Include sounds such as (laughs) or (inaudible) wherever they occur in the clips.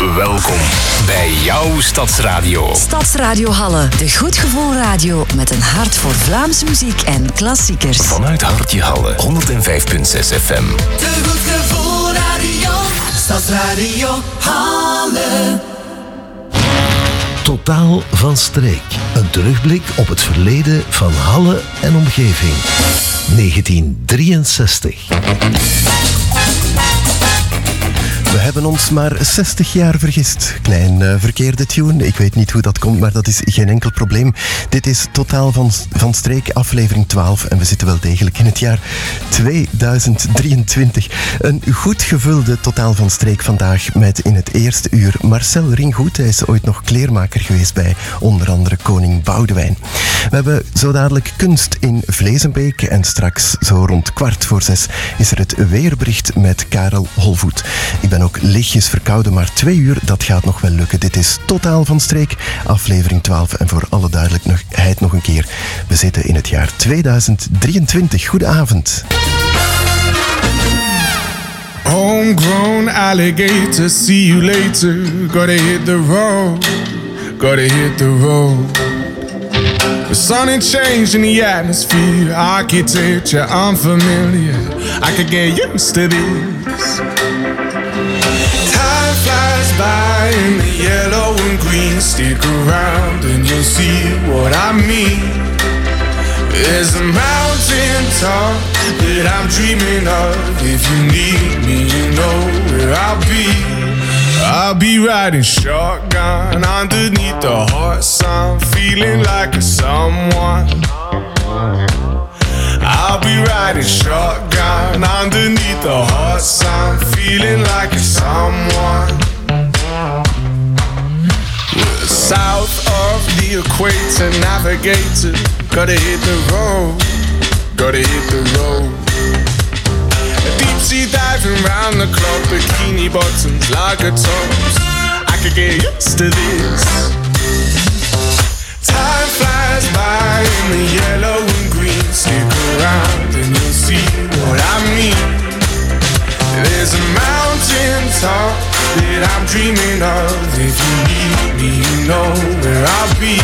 Welkom bij jouw Stadsradio. Stadsradio Halle, de goed gevoel radio met een hart voor Vlaamse muziek en klassiekers. Vanuit Hartje Halle, 105.6 FM. De goed gevoel radio. Stadsradio Halle. Totaal van streek. Een terugblik op het verleden van Halle en omgeving. 1963. We hebben ons maar 60 jaar vergist. Klein uh, verkeerde tune. Ik weet niet hoe dat komt, maar dat is geen enkel probleem. Dit is Totaal van, van Streek, aflevering 12. En we zitten wel degelijk in het jaar 2023. Een goed gevulde Totaal van Streek vandaag met in het eerste uur Marcel Ringgoed. Hij is ooit nog kleermaker geweest bij onder andere koning Boudewijn. We hebben zo dadelijk kunst in Vlezenbeek. En straks, zo rond kwart voor zes, is er het weerbericht met Karel Holvoet. Ik ben ook lichtjes verkouden, maar twee uur, dat gaat nog wel lukken. Dit is Totaal van Streek, aflevering 12. En voor alle duidelijkheid nog een keer, we zitten in het jaar 2023. Goedenavond. Homegrown alligator, see you later. Gotta hit the road, gotta hit the road. The sun ain't changed in the atmosphere, architecture unfamiliar. I could get used to this. Flies by in the yellow and green. Stick around and you'll see what I mean. There's a mountain top that I'm dreaming of. If you need me, you know where I'll be. I'll be riding shotgun underneath the hot sun, feeling like a someone. I'll be riding shotgun underneath the hot sun, feeling like it's someone. South of the equator, navigator. Gotta hit the road, gotta hit the road. Deep sea diving round the clock, bikini bottoms, lager tops. I could get used to this. Time flies by in the yellow. Stick around and you'll see what I mean. There's a mountain top that I'm dreaming of. If you need me, you know where I'll be.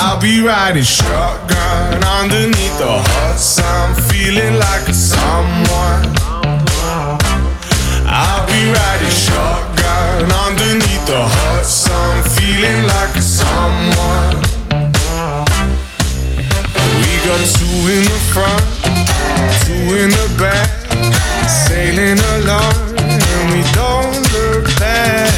I'll be riding shotgun underneath the hot sun, feeling like a someone. I'll be riding shotgun underneath the hot sun, feeling like a someone. Got two in the front, two in the back, sailing along, and we don't look back.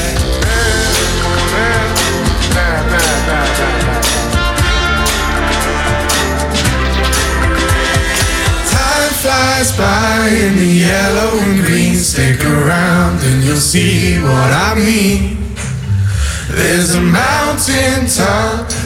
Time flies by in the yellow and green. Stick around and you'll see what I mean. There's a mountain top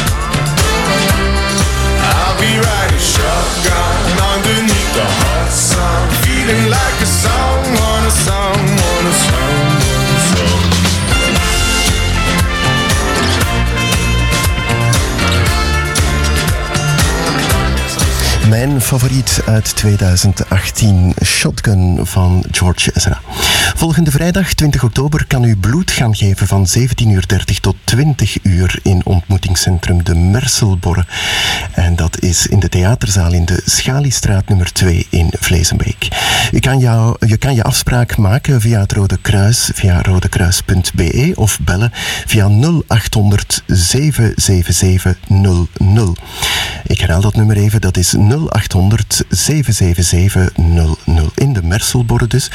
Mijn favoriet uit 2018, Shotgun van George Ezra. Volgende vrijdag, 20 oktober, kan u bloed gaan geven van 17.30 tot 20 uur in ontmoetingscentrum De Merselborre. En dat is in de theaterzaal in de Schaliestraat nummer 2 in Vlezenbeek. U kan jou, je kan je afspraak maken via het Rode Kruis, via rodekruis.be of bellen via 0800 777 00. Ik herhaal dat nummer even, dat is 0800 777 00 in de Merselborre dus.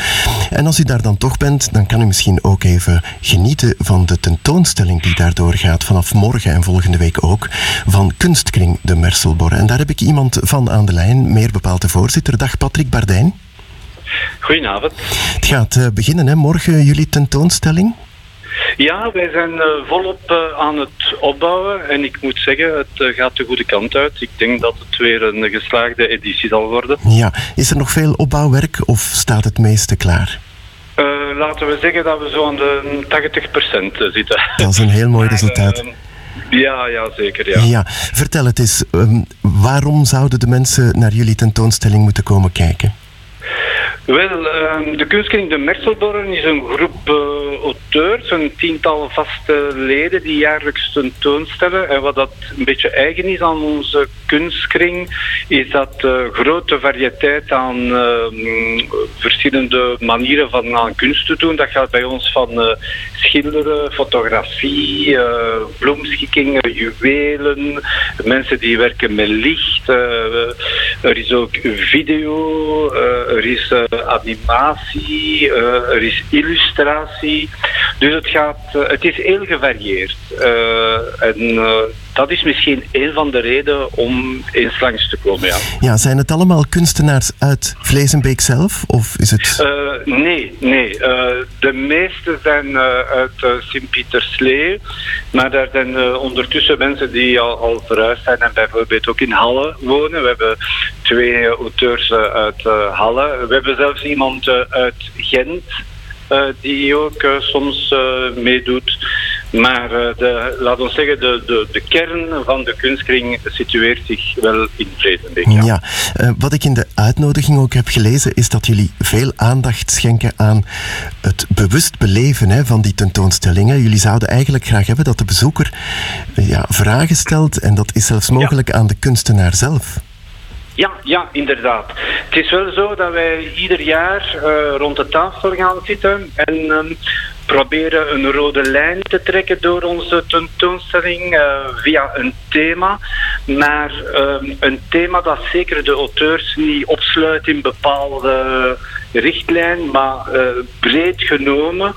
En als u daar dan toch bent, dan kan u misschien ook even genieten van de tentoonstelling die daardoor gaat vanaf morgen en volgende week ook van Kunstkring de Merselborre. En daar heb ik iemand van aan de lijn, meer bepaald de voorzitter. Dag Patrick Bardijn. Goedenavond. Het gaat eh, beginnen, hè? morgen jullie tentoonstelling. Ja, wij zijn uh, volop uh, aan het opbouwen en ik moet zeggen, het uh, gaat de goede kant uit. Ik denk dat het weer een geslaagde editie zal worden. Ja, is er nog veel opbouwwerk of staat het meeste klaar? Laten we zeggen dat we zo aan de 80% zitten. (laughs) Dat is een heel mooi resultaat. Ja, ja, zeker. Ja. ja vertel het eens, um, waarom zouden de mensen naar jullie tentoonstelling moeten komen kijken? Wel, uh, de kunstkring De Merselborren is een groep uh, auteurs, een tiental vaste leden die jaarlijks tentoonstellen. En wat dat een beetje eigen is aan onze kunstkring, is dat uh, grote variëteit aan uh, verschillende manieren van aan kunst te doen. Dat gaat bij ons van schilderen, fotografie, bloemschikkingen, juwelen, mensen die werken met licht. er is ook video, er is animatie, uh, er is illustratie. Dus het, gaat, uh, het is heel gevarieerd. En dat is misschien een van de redenen om eens langs te komen. Ja, ja zijn het allemaal kunstenaars uit Vleesenbeek zelf? Of is het... nee, nee. de meeste zijn uit Sint-Pieterslee. Maar daar zijn ondertussen mensen die al, al verhuisd zijn en bijvoorbeeld ook in Halle wonen. We hebben twee auteurs uit Halle. We hebben zelfs iemand uit Gent uh, die ook uh, soms meedoet. Maar de, laat ons zeggen, de, de, de kern van de kunstkring situeert zich wel in Vredenbeek. Ja, ja. wat ik in de uitnodiging ook heb gelezen, is dat jullie veel aandacht schenken aan het bewust beleven hè, van die tentoonstellingen. Jullie zouden eigenlijk graag hebben dat de bezoeker ja, vragen stelt en dat is zelfs mogelijk ja. aan de kunstenaar zelf. Ja, ja, inderdaad. Het is wel zo dat wij ieder jaar uh, rond de tafel gaan zitten en um, proberen een rode lijn te trekken door onze tentoonstelling uh, via een thema. Maar um, een thema dat zeker de auteurs niet opsluit in bepaalde richtlijn, maar uh, breed genomen.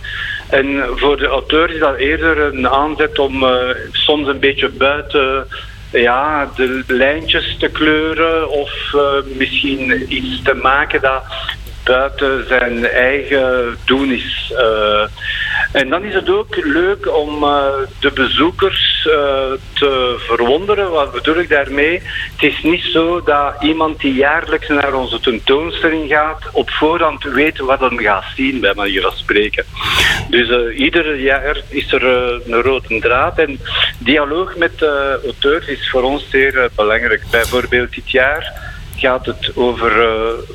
En voor de auteurs is dat eerder een aanzet om soms een beetje buiten ja, de lijntjes te kleuren of misschien iets te maken dat buiten zijn eigen doen is. Uh, en dan is het ook leuk om uh, de bezoekers uh, te verwonderen. Wat bedoel ik daarmee? Het is niet zo dat iemand die jaarlijks naar onze tentoonstelling gaat op voorhand weet wat hij gaat zien, bij manier van spreken. Dus ieder jaar is er een rode draad en dialoog met de auteurs is voor ons zeer belangrijk. Bijvoorbeeld dit jaar gaat het over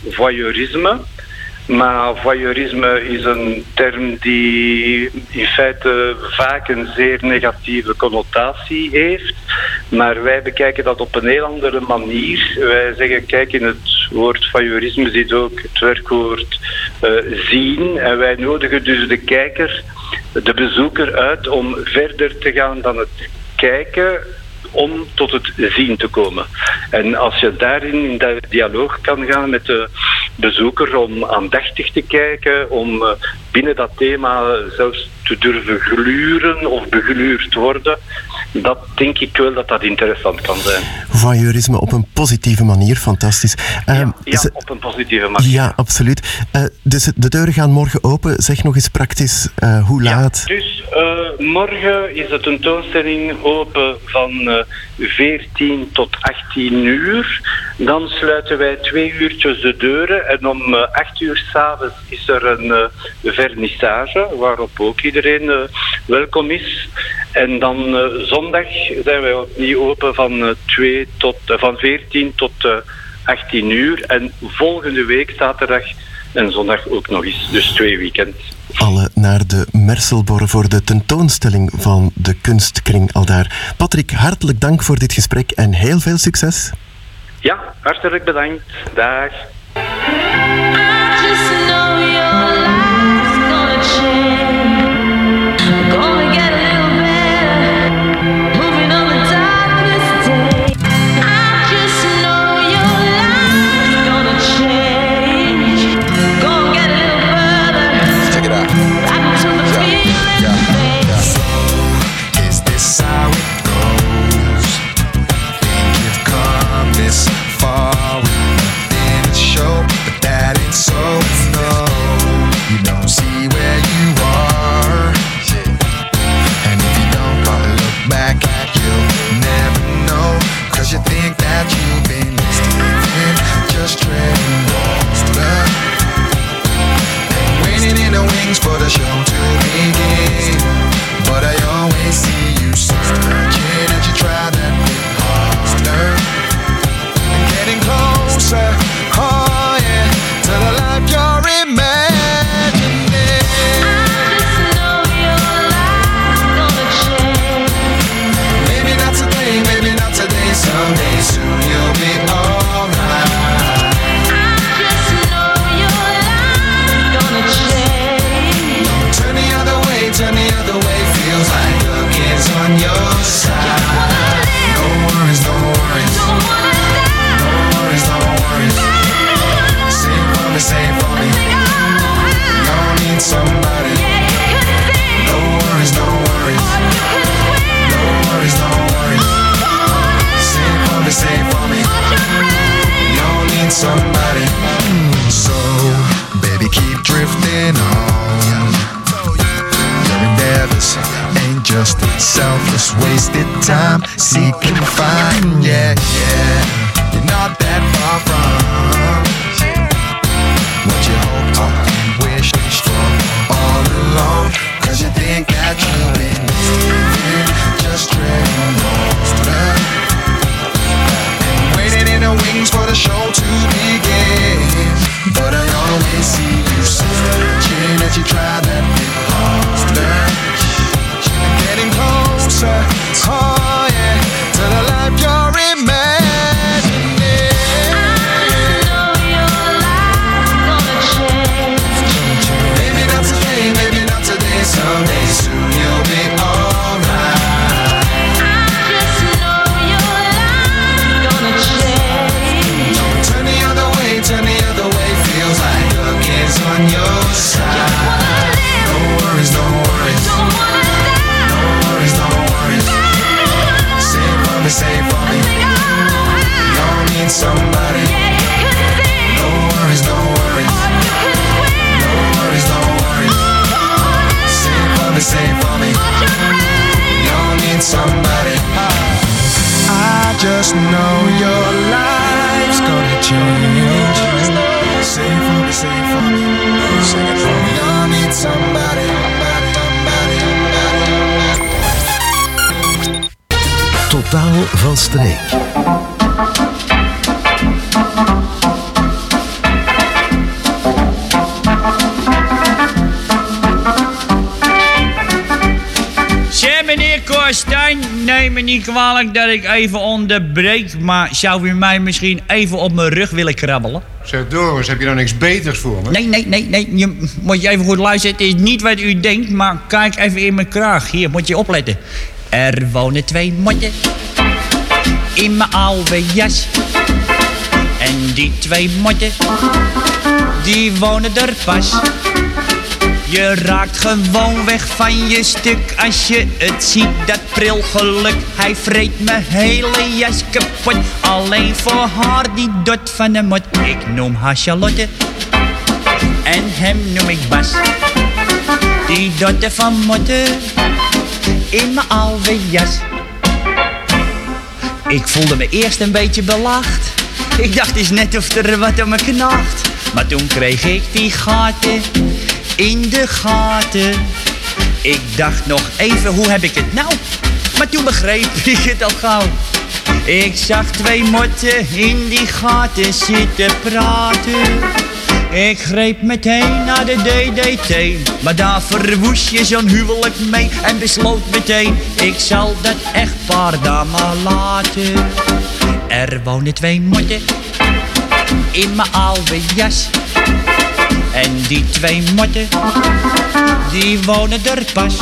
voyeurisme. Maar voyeurisme is een term die in feite vaak een zeer negatieve connotatie heeft. Maar wij bekijken dat op een heel andere manier. Wij zeggen, kijk, in het woord voyeurisme zit ook het werkwoord uh, zien. En wij nodigen dus de kijker, de bezoeker uit om verder te gaan dan het kijken om tot het zien te komen. En als je daarin in dat dialoog kan gaan met de bezoeker om aandachtig te kijken, om eh, binnen dat thema zelfs te durven gluren of begluurd worden, dat denk ik wel dat dat interessant kan zijn. Voyeurisme op een positieve manier, fantastisch. Ja, um, ja op een positieve manier. Ja, absoluut. Uh, dus de deuren gaan morgen open. Zeg nog eens praktisch uh, hoe laat. Ja, dus uh, morgen is de tentoonstelling open van 14 tot 18 uur. Dan sluiten wij twee uurtjes de deuren en om 8 uur s'avonds is er een vernissage waarop ook iedereen welkom is. En dan zondag zijn wij opnieuw open van, 2 tot, van 14 tot 18 uur. En volgende week zaterdag en zondag ook nog eens. Dus twee weekends alle naar de Merselborre voor de tentoonstelling van de kunstkring aldaar. Patrick, hartelijk dank voor dit gesprek en heel veel succes. Ja, hartelijk bedankt. Dag. Neem me niet kwalijk dat ik even onderbreek, maar zou u mij misschien even op mijn rug willen krabbelen? Zeg Doris, heb je nou niks beters voor me? Nee, nee, nee, nee, je, moet je even goed luisteren. Het is niet wat u denkt, maar kijk even in mijn kraag. Hier, moet je opletten. Er wonen twee motten in mijn oude jas. En die twee motten, die wonen er pas. Je raakt gewoon weg van je stuk als je het ziet, dat prilgeluk. Hij vreet mijn hele jas kapot, alleen voor haar die dot van de mot. Ik noem haar Charlotte en hem noem ik Bas. Die dotte van motten in mijn oude jas. Ik voelde me eerst een beetje belacht. Ik dacht eens net of er wat aan me knaagt. Maar toen kreeg ik die gaten in de gaten. Ik dacht nog even, hoe heb ik het nou? Maar toen begreep (laughs) ik het al gauw. Ik zag twee motten in die gaten zitten praten. Ik greep meteen naar de DDT, maar daar verwoest je zo'n huwelijk mee en besloot meteen, ik zal dat echtpaar daar maar laten. Er wonen twee motten in mijn oude jas. En die twee motten, die wonen er pas.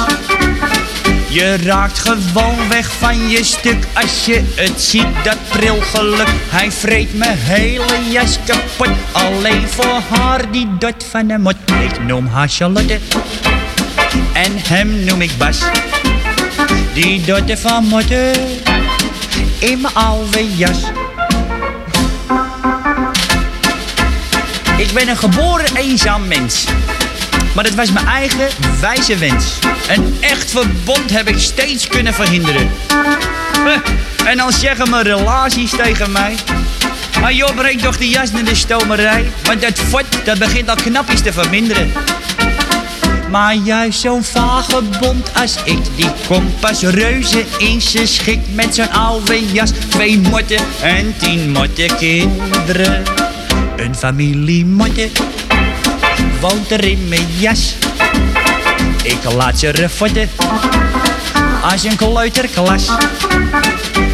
Je raakt gewoon weg van je stuk als je het ziet, dat prilgeluk. Hij vreet mijn hele jas kapot, alleen voor haar die dot van de mot. Ik noem haar Charlotte en hem noem ik Bas. Die dotte van motten in mijn oude jas. Ik ben een geboren eenzaam mens. Maar het was mijn eigen wijze wens. Een echt verbond heb ik steeds kunnen verhinderen. En dan zeggen mijn relaties tegen mij. Maar joh, breng toch de jas naar de stomerij. Want dat fort, dat begint al knapjes te verminderen. Maar juist zo'n vagebond als ik, die komt pas reuze in zijn schik met zo'n oude jas. Twee motten en tien motten kinderen. Een motten woont er in mijn jas. Ik laat ze refotten als een kleuterklas.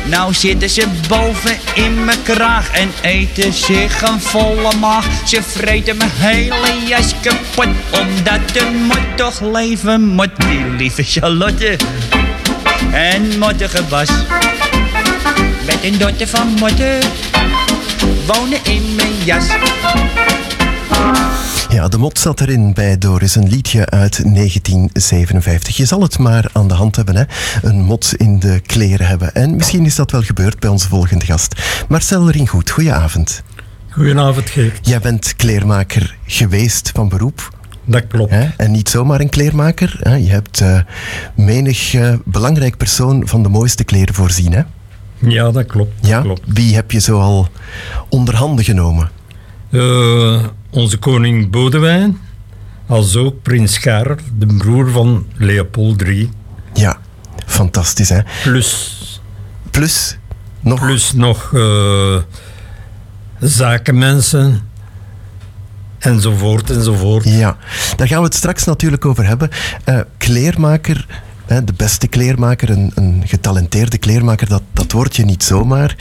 Nou zitten ze boven in mijn kraag en eten zich een volle maag. Ze vreten mijn hele jas kapot, omdat de mot toch leven moet. Die lieve Charlotte en mottige Bas. Met een dotter van motten wonen in mijn jas. Ja, de mot zat erin bij Doris, een liedje uit 1957. Je zal het maar aan de hand hebben, hè? een mot in de kleren hebben. En misschien is dat wel gebeurd bij onze volgende gast. Marcel Ringgoed, goedenavond. Goedenavond, Geert. Jij bent kleermaker geweest van beroep. dat klopt. Hè? En niet zomaar een kleermaker. Hè? Je hebt eh, menig eh, belangrijk persoon van de mooiste kleren voorzien. Hè? Ja, dat klopt. dat Ja? klopt. Wie heb je zo al onder handen genomen? Eh, onze koning Bodewijn, als ook prins Karel, de broer van Leopold III. Ja, fantastisch hè. Plus, Plus nog... plus nog eh, zakenmensen, enzovoort, enzovoort. Ja, daar gaan we het straks natuurlijk over hebben. Eh, kleermaker, de beste kleermaker, een, een getalenteerde kleermaker, dat, dat word je niet zomaar.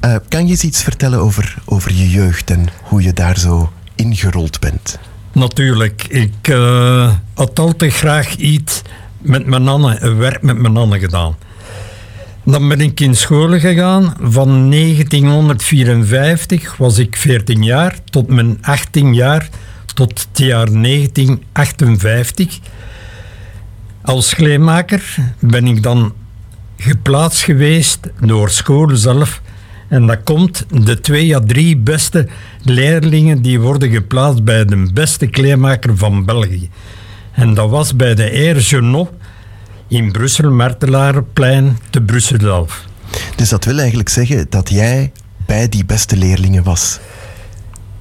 Eh, kan je eens iets vertellen over, over je jeugd en hoe je daar zo ingerold bent? Natuurlijk, ik eh, had altijd graag iets met mijn Anne, een werk met mijn Anne gedaan. Dan ben ik in school gegaan. Van 1954 was ik 14 jaar tot mijn 18 jaar, tot het jaar 1958. Als kleemaker ben ik dan geplaatst geweest door school zelf. En dat komt de twee à drie beste leerlingen die worden geplaatst bij de beste kleermaker van België. En dat was bij de Air Genot in Brussel, Martelaarplein, te Brussel zelf. Dus dat wil eigenlijk zeggen dat jij bij die beste leerlingen was.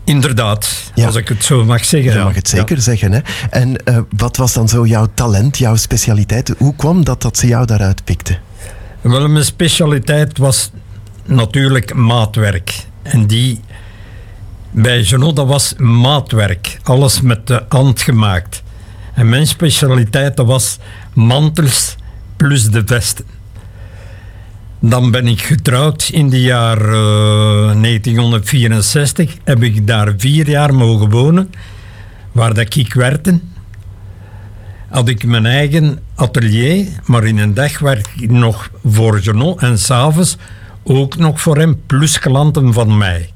Inderdaad, Ja. als ik het zo mag zeggen. Je ja. mag het zeker zeggen. Hè? En eh, wat was dan zo jouw talent, jouw specialiteit? Hoe kwam dat dat ze jou daaruit pikte? Wel, mijn specialiteit was natuurlijk maatwerk. En die bij Genot, dat was maatwerk. Alles met de hand gemaakt. En mijn specialiteit, dat was mantels plus de vesten. Dan ben ik getrouwd in de jaar eh, 1964. Heb ik daar vier jaar mogen wonen, waar dat ik werkte had ik mijn eigen atelier, maar in een dag werk ik nog voor Genot en s'avonds ook nog voor hem, plus klanten van mij.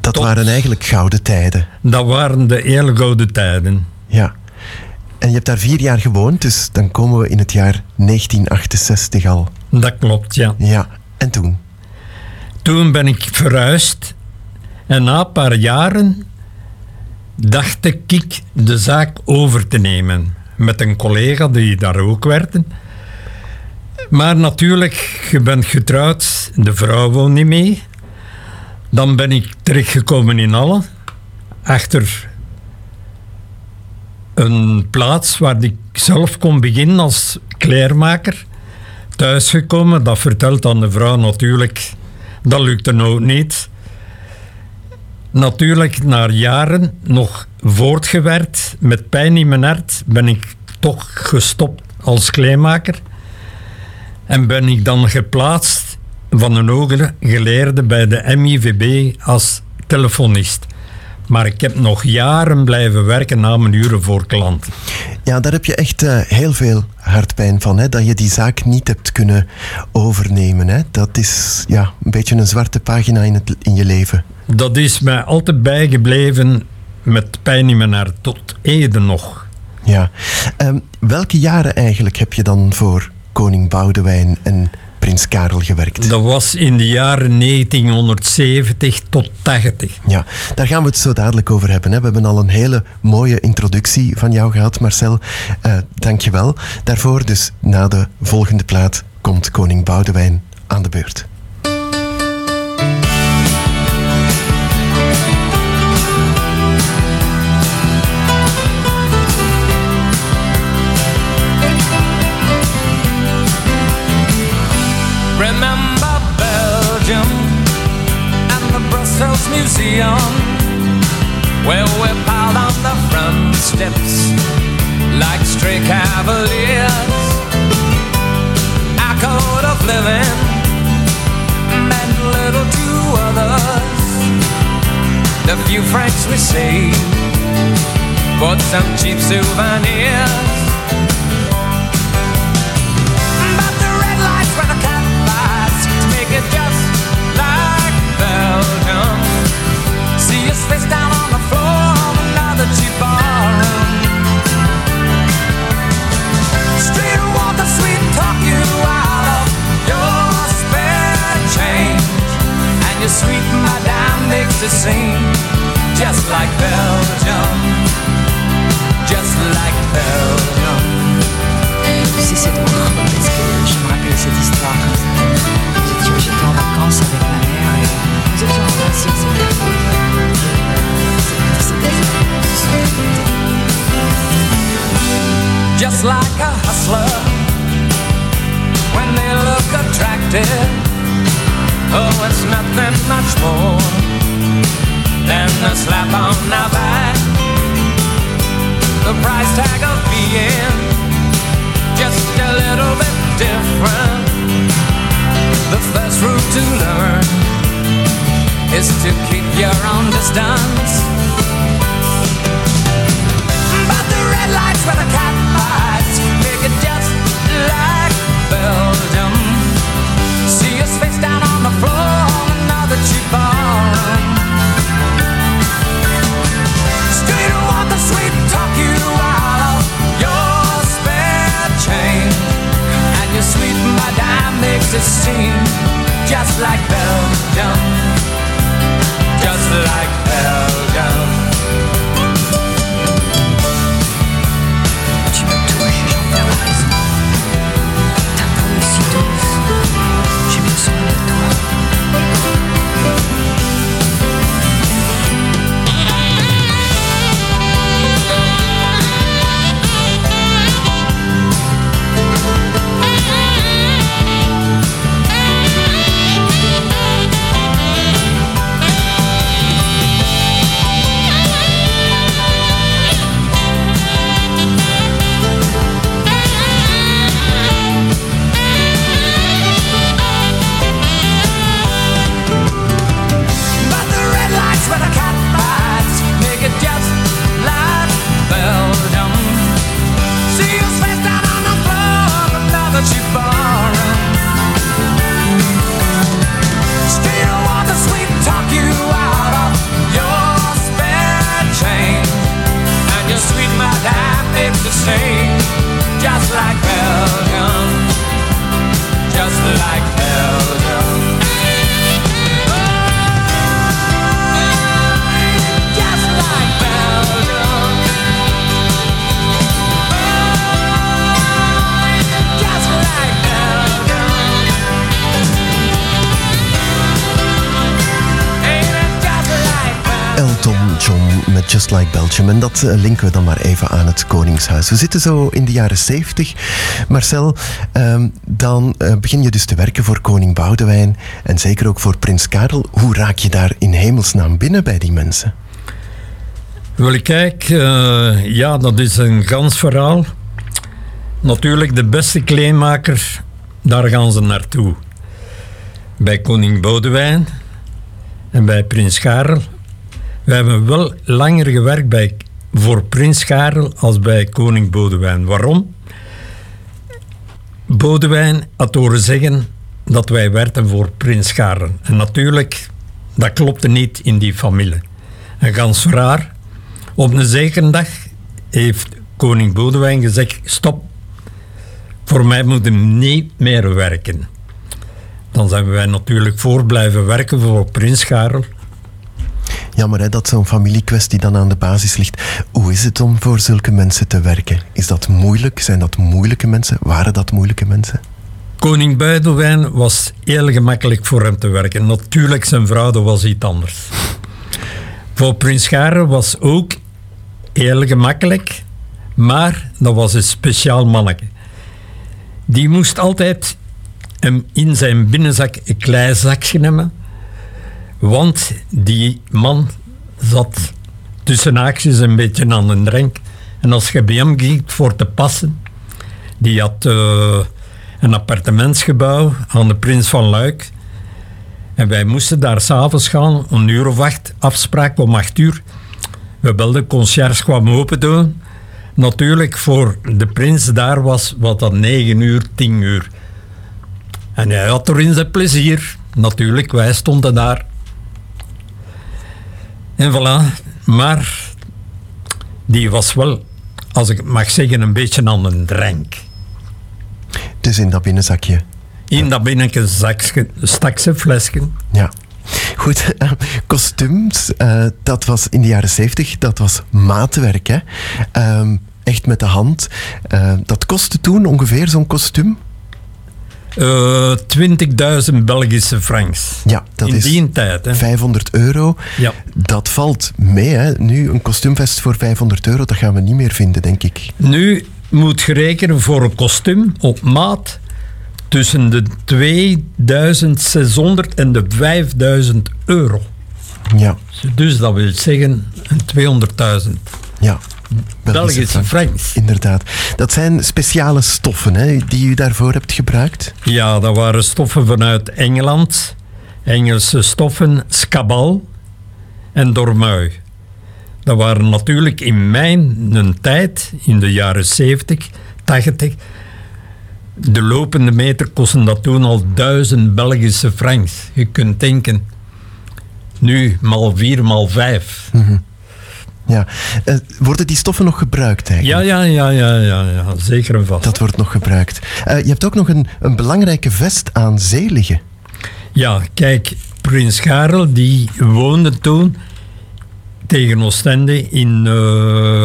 Dat Tot- waren eigenlijk gouden tijden. Dat waren de hele gouden tijden. Ja. En je hebt daar vier jaar gewoond, dus dan komen we in het jaar 1968 al. Dat klopt, ja. Ja. En toen? Toen ben ik verhuisd en na een paar jaren dacht ik de zaak over te nemen met een collega die daar ook werkte. Maar natuurlijk, je bent getrouwd, de vrouw woont niet mee. Dan ben ik terechtgekomen in Halle, achter een plaats waar ik zelf kon beginnen als kleermaker. Thuisgekomen, dat vertelt aan de vrouw natuurlijk, dat lukte ook niet. Natuurlijk, na jaren nog voortgewerkt, met pijn in mijn hart, ben ik toch gestopt als kleermaker. En ben ik dan geplaatst van een hoge geleerde bij de MIVB als telefonist. Maar ik heb nog jaren blijven werken na mijn uren voor klanten. Ja, daar heb je echt eh, heel veel hartpijn van, hè? dat je die zaak niet hebt kunnen overnemen. Hè? Dat is ja, een beetje een zwarte pagina in, het, in je leven. Dat is mij altijd bijgebleven met pijn in mijn hart, tot heden nog. Ja. Ehm, welke jaren eigenlijk heb je dan voor koning Boudewijn en prins Karel gewerkt? Dat was in de jaren 1970 tot 80. Ja, daar gaan we het zo dadelijk over hebben. Hè. We hebben al een hele mooie introductie van jou gehad, Marcel. Eh Dank je wel daarvoor. Dus na de volgende plaat komt koning Boudewijn aan de beurt. Museum, where we're piled on the front steps like stray cavaliers. Our code of living meant little to others. The few francs we saved bought some cheap souvenirs. And your sweet madame makes it seem just like Belgium. just like Belgium. Tu sais, c'est drôle parce que je me rappelle cette histoire. J'étais- J'étais en vacances avec ma mère et nous étions en Asie, c'était cool. just like a hustler when they look attractive. Oh, it's nothing much more than the slap on the back. The price tag of being just a little bit different. The first rule to learn is to keep your own distance. But the red lights where the cat bites make it just like Belgium. See us face down on the floor another cheap bar. Makes it seem just like Belgium, just like En dat eh, linken we dan maar even aan het Koningshuis. We zitten zo in de jaren 70. Marcel, ehm, dan eh, begin je dus te werken voor koning Boudewijn. En zeker ook voor prins Karel. Hoe raak je daar in hemelsnaam binnen bij die mensen? Wel, kijk, eh, ja, dat is een gans verhaal. Natuurlijk, de beste kleinmaker, daar gaan ze naartoe. Bij koning Boudewijn en bij prins Karel. We hebben wel langer gewerkt bij, voor prins Karel als bij koning Boudewijn. Waarom? Boudewijn had horen zeggen dat wij werkten voor prins Karel. En natuurlijk, dat klopte niet in die familie. En gans raar, op een zekere dag heeft koning Boudewijn gezegd: Stop, voor mij moet je niet meer werken. Dan zijn wij natuurlijk voor blijven werken voor prins Karel. Jammer dat zo'n familiekwestie dan aan de basis ligt. Hoe is het om voor zulke mensen te werken? Is dat moeilijk? Zijn dat moeilijke mensen? Waren dat moeilijke mensen? Koning Boudewijn was heel gemakkelijk voor hem te werken. Natuurlijk, zijn vrouw was iets anders. Voor prins Karel was ook heel gemakkelijk, maar dat was een speciaal manneke. Die moest altijd hem in zijn binnenzak een klein zakje nemen, want die man zat tussen haakjes een beetje aan een drank. En als je bij hem ging voor te passen, die had eh, een appartementsgebouw aan de Prins van Luik. En wij moesten daar s'avonds gaan, een uur of acht, afspraak om acht uur. We belden, conciërge kwam open doen. Natuurlijk, voor de prins daar was wat dan negen uur, tien uur. En hij had er in zijn plezier. Natuurlijk, wij stonden daar. En voilà. Maar die was wel, als ik het mag zeggen, een beetje aan een drank. Dus in dat binnenzakje. In dat binnenke zakje stak ze flesje. Ja. Goed, (laughs) eh, kostuums, eh, dat was in de jaren 70, dat was maatwerk. Hè? Ehm, echt met de hand. Eh, dat kostte toen ongeveer zo'n kostuum? Eh 20.000 Belgische francs. Ja, dat In is die tijd. Hè. 500 euro. Ja. Dat valt mee. Hè? Nu, een kostuumvest voor 500 euro, dat gaan we niet meer vinden, denk ik. Nu moet je rekenen voor een kostuum op maat tussen de 2600 en de 5000 euro. Ja, Dus dat wil zeggen een 200.000 ja. Belgische francs. Inderdaad. Dat zijn speciale stoffen hè, die u daarvoor hebt gebruikt. Ja, dat waren stoffen vanuit Engeland. Engelse stoffen, Scabal en Dormui. Dat waren natuurlijk in mijn tijd, in de jaren 70, 80, de lopende meter kostte dat toen al duizend Belgische francs. Je kunt denken, nu mal vier, mal vijf. Ja. Eh, worden die stoffen nog gebruikt eigenlijk? Ja, ja, ja, ja, ja, ja, zeker en vast. Dat wordt nog gebruikt. Eh, je hebt ook nog een, een belangrijke vest aan zee liggen. Ja, kijk, Prins Karel die woonde toen tegen Oostende in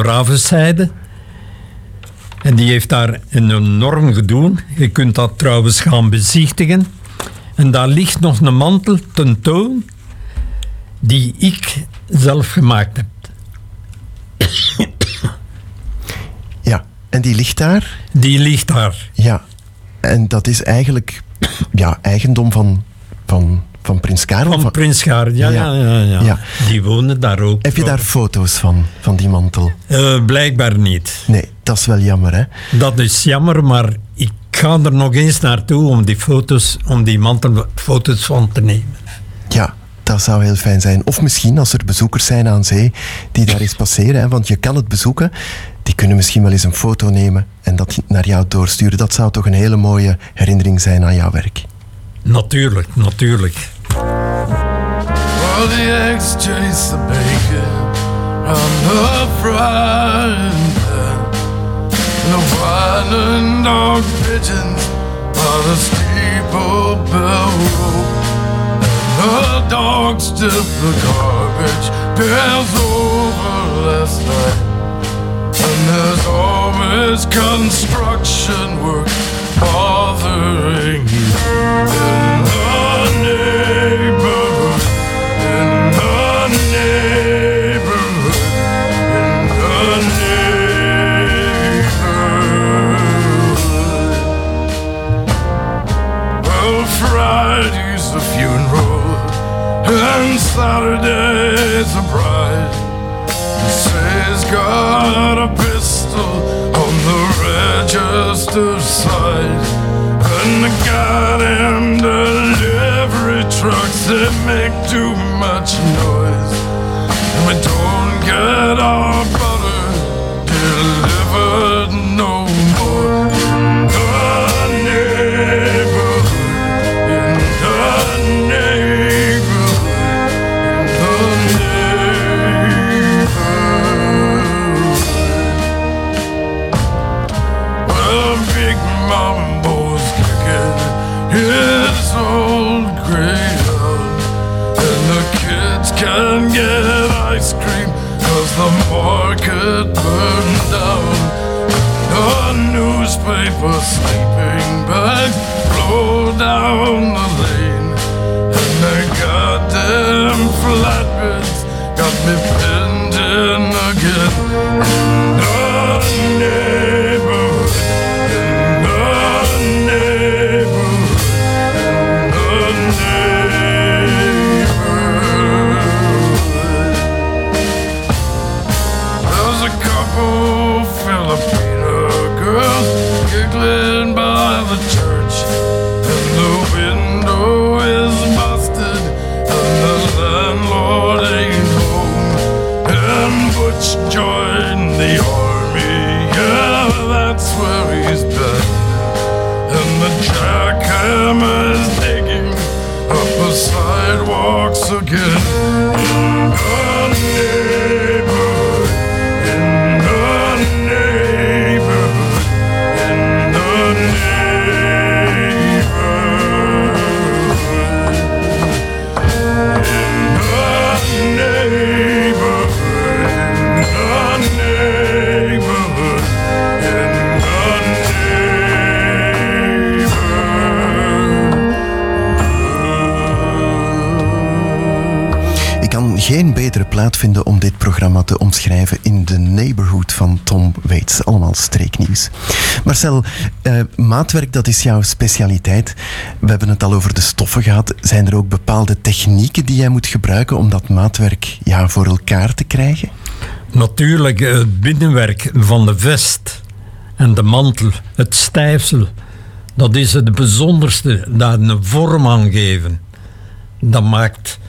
Ravenzijde. En die heeft daar een enorm gedoe. Je kunt dat trouwens gaan bezichtigen. En daar ligt nog een mantel tentoon die ik zelf gemaakt heb. Ja. En die ligt daar? Die ligt daar. Ja. En dat is eigenlijk ja, eigendom van, van, van Prins Karel. Van Prins Karel, ja, ja, ja, ja. Ja. Die woonde daar ook. Heb je daar foto's van, van die mantel? Eh, blijkbaar niet. Nee, dat is wel jammer, hè? Dat is jammer, maar ik ga er nog eens naartoe om die foto's, om die mantelfoto's van te nemen. Ja, dat zou heel fijn zijn. Of misschien als er bezoekers zijn aan zee die daar eens passeren, hè, want je kan het bezoeken, die kunnen misschien wel eens een foto nemen en dat naar jou doorsturen. Dat zou toch een hele mooie herinnering zijn aan jouw werk. Natuurlijk, natuurlijk. The eggs chase the bacon on the frying pan, and the whining dog pigeons on the steeple bell rope, and the dog stiff the garbage pails over last night. And there's always construction work bothering you in the neighborhood, in the neighborhood, in the neighborhood. Well, Friday's the funeral, and Saturday's the bride. He says got a pistol on the register side And got him delivery trucks that make too much noise And we don't get our newspaper sleeping bags blow down the lane And the goddamn flatbeds got me pinned in again vinden om dit programma te omschrijven in de neighborhood van Tom Waits. Allemaal streeknieuws. Marcel, eh, maatwerk dat is jouw specialiteit. We hebben het al over de stoffen gehad. Zijn er ook bepaalde technieken die jij moet gebruiken om dat maatwerk ja, voor elkaar te krijgen? Natuurlijk eh, het binnenwerk van de vest en de mantel, het stijfsel, dat is het bijzonderste, daar een vorm aan geven. Dat maakt,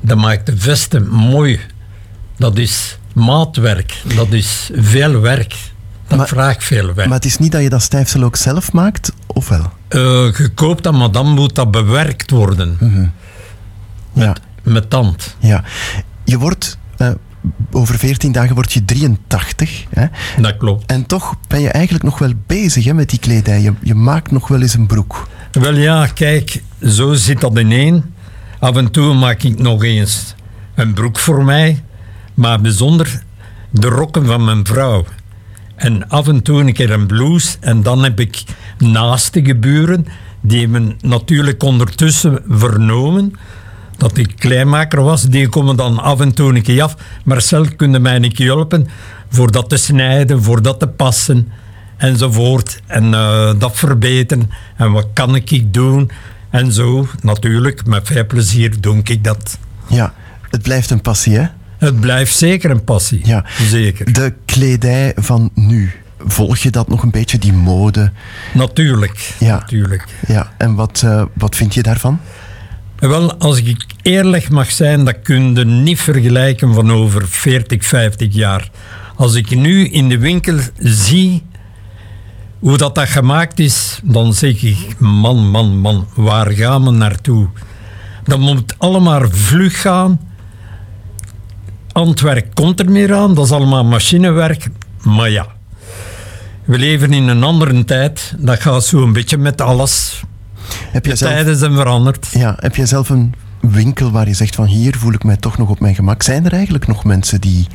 dat maakt de vesten mooi. Dat is maatwerk, dat is veel werk. Dat Maar- vraagt veel werk. Maar het is niet dat je dat stijfsel ook zelf maakt, of wel? Eh, je koopt dat, maar dan moet dat bewerkt worden. Ja. Met tand. Ja. Je wordt, eh, over 14 dagen word je 83. Hè? Dat klopt. En toch ben je eigenlijk nog wel bezig hè, met die kledij. Je, je maakt nog wel eens een broek. Wel ja, kijk, zo zit dat ineen. Af en toe maak ik nog eens een broek voor mij, maar bijzonder de rokken van mijn vrouw. En af en toe een keer een blouse. En dan heb ik naastige buren, die hebben natuurlijk ondertussen vernomen dat ik kleinmaker was. Die komen dan af en toe een keer af. Marcel, kun je mij keer helpen voor dat te snijden, voor dat te passen enzovoort. En eh, dat verbeteren. En wat kan ik doen? En zo, natuurlijk, met veel plezier doe ik dat. Ja, het blijft een passie, hè? Het blijft zeker een passie. Ja. Zeker. De kledij van nu. Volg je dat nog een beetje, die mode? Natuurlijk. Ja. natuurlijk. Ja, en wat, eh, wat vind je daarvan? Wel, als ik eerlijk mag zijn, dat kun je niet vergelijken van over 40, 50 jaar. Als ik nu in de winkel zie hoe dat, dat gemaakt is, dan zeg ik, man, man, man, waar gaan we naartoe? Dat moet allemaal vlug gaan. Handwerk komt er meer aan, dat is allemaal machinewerk. Maar ja, we leven in een andere tijd. Dat gaat zo een beetje met alles. Heb je De zelf, tijden zijn veranderd. ja, heb je zelf een winkel waar je zegt van hier voel ik mij toch nog op mijn gemak? Zijn er eigenlijk nog mensen die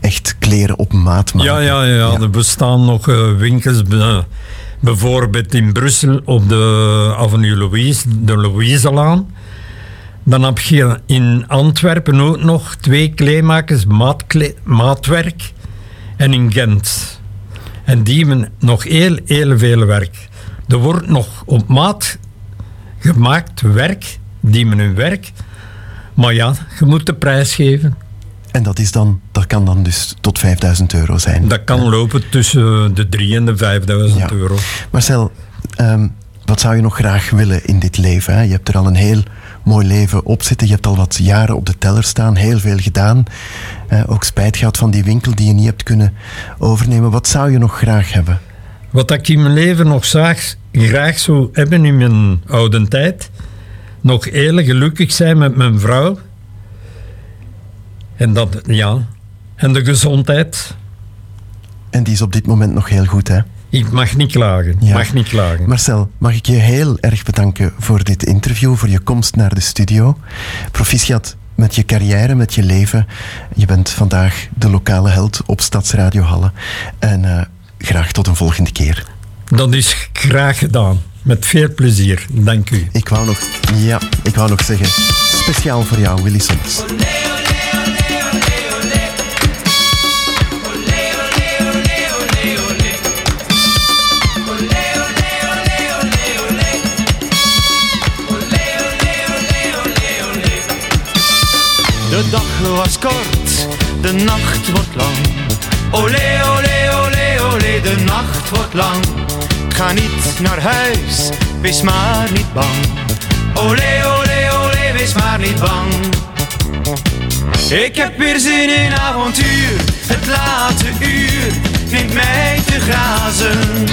echt kleren op maat maken? Ja, ja, ja, er bestaan nog eh, winkels, be- bijvoorbeeld in Brussel op de Avenue Louise, de Louiselaan. Dan heb je in Antwerpen ook nog twee kleemakers, maatkle- maatwerk, en in Gent. En die hebben nog heel, heel veel werk. Er wordt nog op maat gemaakt werk, die men hun werk. Maar ja, je moet de prijs geven. En dat, is dan, dat kan dan dus tot 5000 euro zijn. Dat kan lopen tussen de 3 en de 5000 Ja. euro. Marcel, ehm, wat zou je nog graag willen in dit leven? Hè? Je hebt er al een heel mooi leven op zitten. Je hebt al wat jaren op de teller staan, heel veel gedaan. Eh, ook spijt gehad van die winkel die je niet hebt kunnen overnemen. Wat zou je nog graag hebben? Wat ik in mijn leven nog zag, graag zou hebben in mijn oude tijd. Nog heel gelukkig zijn met mijn vrouw. En dat, ja. En de gezondheid. En die is op dit moment nog heel goed, hè? Ik mag niet klagen. Ja. Mag niet klagen. Marcel, mag ik je heel erg bedanken voor dit interview, voor je komst naar de studio. Proficiat met je carrière, met je leven. Je bent vandaag de lokale held op Stadsradio Halle. En eh, graag tot een volgende keer. Dat is graag gedaan. Met veel plezier. Dank u. Ik wou nog, ja, ik wou nog zeggen, speciaal voor jou, Willy Soms. De dag was kort, de nacht wordt lang. Olé, olé, olé, olé, de nacht wordt lang. Ga niet naar huis, wees maar niet bang. Olé, olé, olé, wees maar niet bang. Ik heb weer zin in avontuur, het late uur neemt mij te grazen.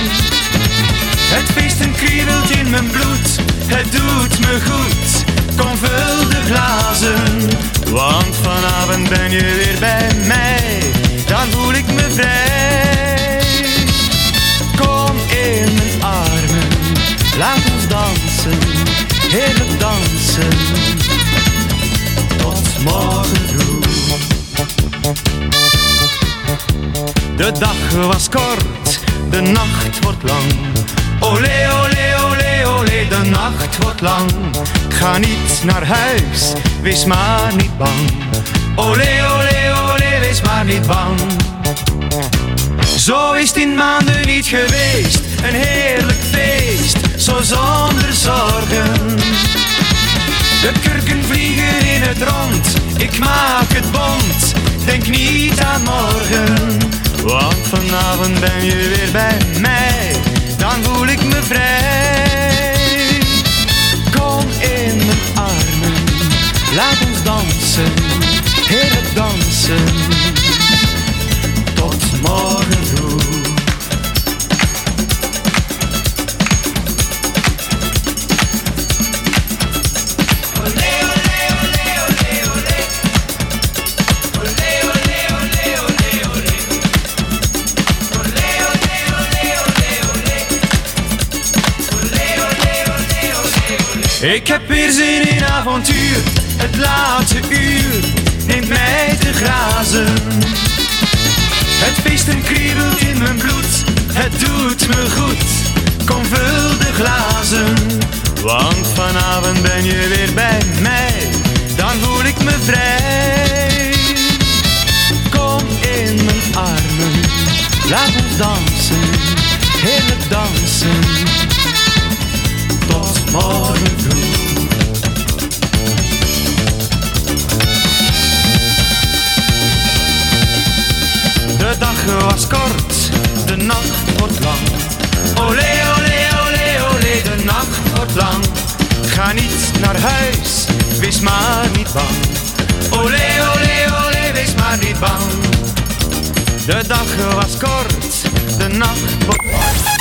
Het feesten kriebelt in mijn bloed, het doet me goed. Kom vul de glazen, want vanavond ben je weer bij mij. Dan voel ik me vrij. Laat ons dansen, heerlijk dansen. Tot morgen vroeg. De dag was kort, de nacht wordt lang. Olé, olé, olé, olé, de nacht wordt lang. Ga niet naar huis, wees maar niet bang. Olé, olé, olé, wees maar niet bang. Zo is in maanden niet geweest, een heerlijk feest, zo zonder zorgen. De kurken vliegen in het rond, ik maak het bond, denk niet aan morgen. Want vanavond ben je weer bij mij, dan voel ik me vrij. Kom in mijn armen, laat ons dansen, heerlijk dansen. Tot morgen Ik heb weer zin in avontuur, het laatste uur neemt mij te grazen. Het feesten kriebelt in mijn bloed, het doet me goed. Kom vul de glazen, want vanavond ben je weer bij mij. Dan voel ik me vrij. Kom in mijn armen, laat ons dansen, heerlijk dansen. De dag was kort, de nacht wordt lang. Olé, olé, olé, olé, de nacht wordt lang. Ga niet naar huis, wees maar niet bang. Olé, olé, olé, wees maar niet bang. De dag was kort, de nacht wordt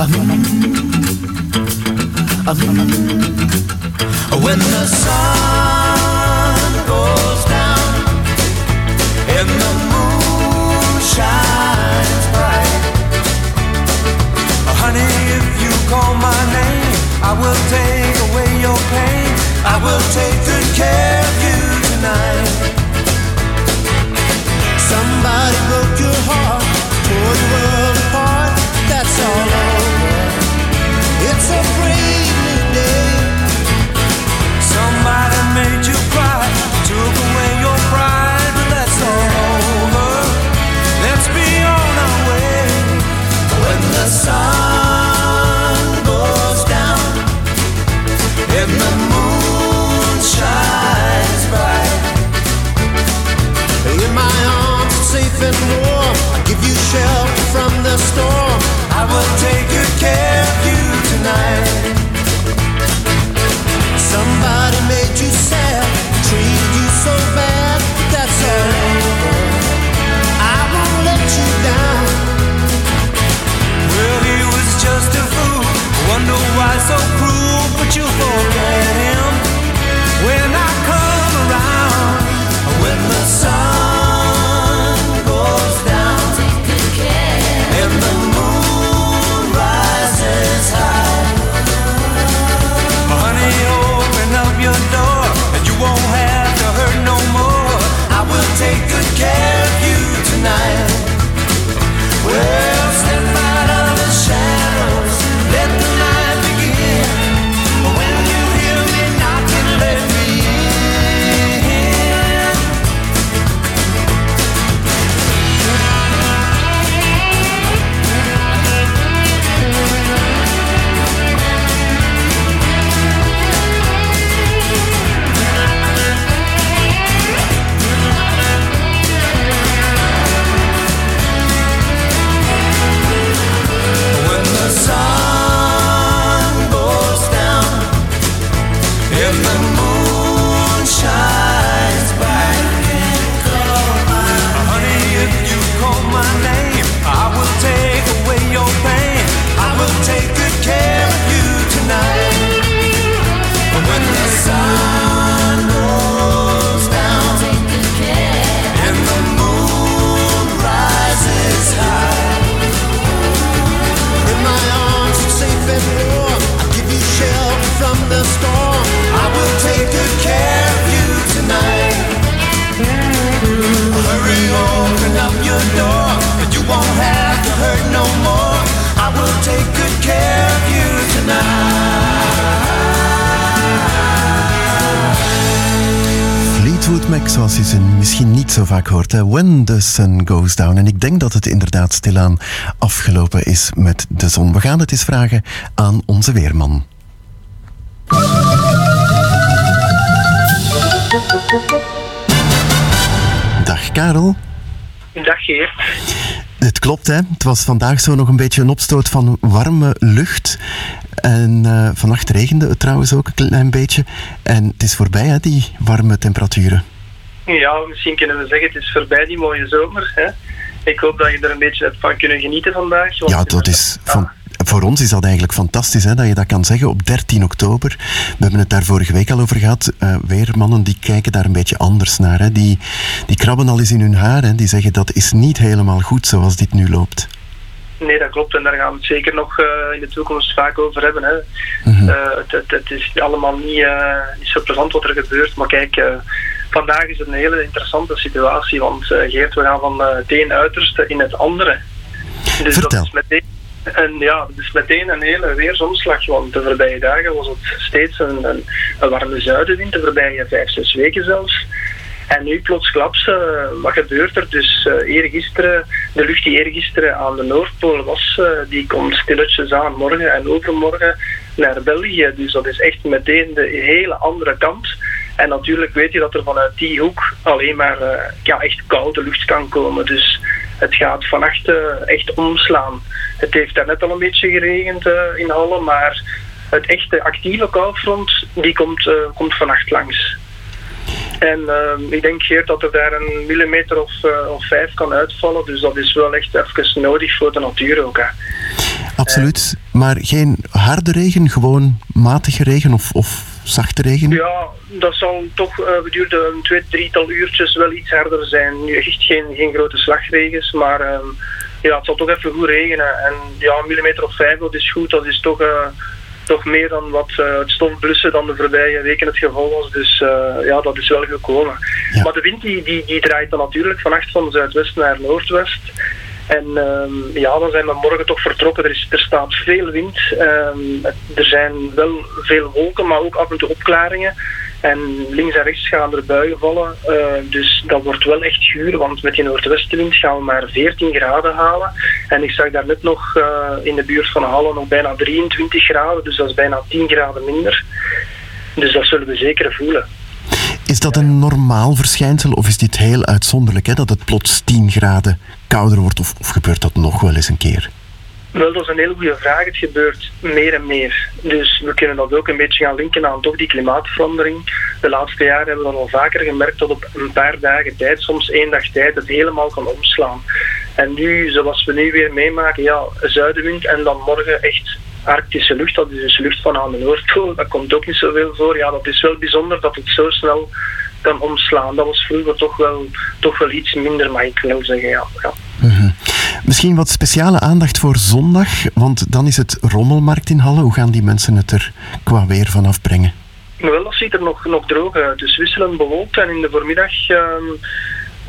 When the sun When the sun goes down. En ik denk dat het inderdaad stilaan afgelopen is met de zon. We gaan het eens vragen aan onze weerman. Dag Karel. Dag Geert. Het klopt, hè? Het was vandaag zo nog een beetje een opstoot van warme lucht. En eh, vannacht regende het trouwens ook een klein beetje. En het is voorbij, hè, die warme temperaturen. Ja, misschien kunnen we zeggen het is voorbij die mooie zomer. Hè? Ik hoop dat je er een beetje hebt van kunnen genieten vandaag. Ja, dat is van, voor ons is dat eigenlijk fantastisch hè, dat je dat kan zeggen op 13 oktober. We hebben het daar vorige week al over gehad. Eh, weermannen die kijken daar een beetje anders naar. Hè. Die, die krabben al eens in hun haar en die zeggen dat is niet helemaal goed zoals dit nu loopt. Nee, dat klopt. En daar gaan we het zeker nog eh, in de toekomst vaak over hebben. Hè. Eh, het, het, het is allemaal niet, niet zo plezant wat er gebeurt. Maar kijk, vandaag is het een hele interessante situatie. Want eh, Geert, we gaan van eh, het een uiterste in het andere. Dus Vertel. dat is meteen en ja, is meteen een hele weersomslag, want de voorbije dagen was het steeds een, een, een warme zuidenwind, de voorbije vijf, zes weken zelfs. En nu plots klaps, eh, wat gebeurt er? Dus eh eergisteren, de lucht die eergisteren aan de Noordpool was, die komt stilletjes aan morgen en overmorgen naar België. Dus dat is echt meteen de hele andere kant. En natuurlijk weet je dat er vanuit die hoek alleen maar eh, ja, echt koude lucht kan komen. Dus het gaat vannacht echt omslaan. Het heeft daarnet al een beetje geregend eh, in Halle, maar het echte actieve koufront die komt, eh, komt vannacht langs. En ik denk Geert dat er daar een millimeter of, of vijf kan uitvallen. Dus dat is wel echt even nodig voor de natuur ook. Absoluut. Maar geen harde regen, gewoon matige regen of, of zachte regen? Ja, dat zal toch eh gedurende een twee, drietal uurtjes wel iets harder zijn. Nu echt geen, geen grote slagregens, maar ehm, ja, het zal toch even goed regenen. En ja, een millimeter of vijf, dat is goed. Dat is toch, eh, toch meer dan wat eh, het stofblussen dan de voorbije weken het geval was. Dus ja, dat is wel gekomen. Maar de wind die, die, die draait dan natuurlijk vannacht van zuidwest naar noordwest. En ehm, ja, dan zijn we morgen toch vertrokken. Er, is, er staat veel wind. Ehm, er zijn wel veel wolken, maar ook af en toe opklaringen. En links en rechts gaan er buien vallen. Eh, dus dat wordt wel echt guur, want met die noordwestenwind gaan we maar 14 graden halen. En ik zag daar net nog eh, in de buurt van Halle nog bijna 23 graden. Dus dat is bijna 10 graden minder. Dus dat zullen we zeker voelen. Is dat een normaal verschijnsel of is dit heel uitzonderlijk, hè, dat het plots 10 graden kouder wordt? Of, of gebeurt dat nog wel eens een keer? Wel, dat is een hele goede vraag. Het gebeurt meer en meer. Dus we kunnen dat ook een beetje gaan linken aan toch die klimaatverandering. De laatste jaren hebben we al vaker gemerkt dat op een paar dagen tijd, soms één dag tijd, het helemaal kan omslaan. En nu, zoals we nu weer meemaken, ja, zuidenwind en dan morgen echt arctische lucht. Dat is dus lucht van aan de Noordpool. Dat komt ook niet zoveel voor. Ja, dat is wel bijzonder dat het zo snel kan omslaan. Dat was vroeger toch wel, toch wel iets minder, mag ik wel zeggen. Ja. Ja. Mhm. Misschien wat speciale aandacht voor zondag, want dan is het rommelmarkt in Halle. Hoe gaan die mensen het er qua weer van afbrengen? Wel, dat ziet er nog, nog droog uit. Dus wisselend bewolkt en in de voormiddag ehm,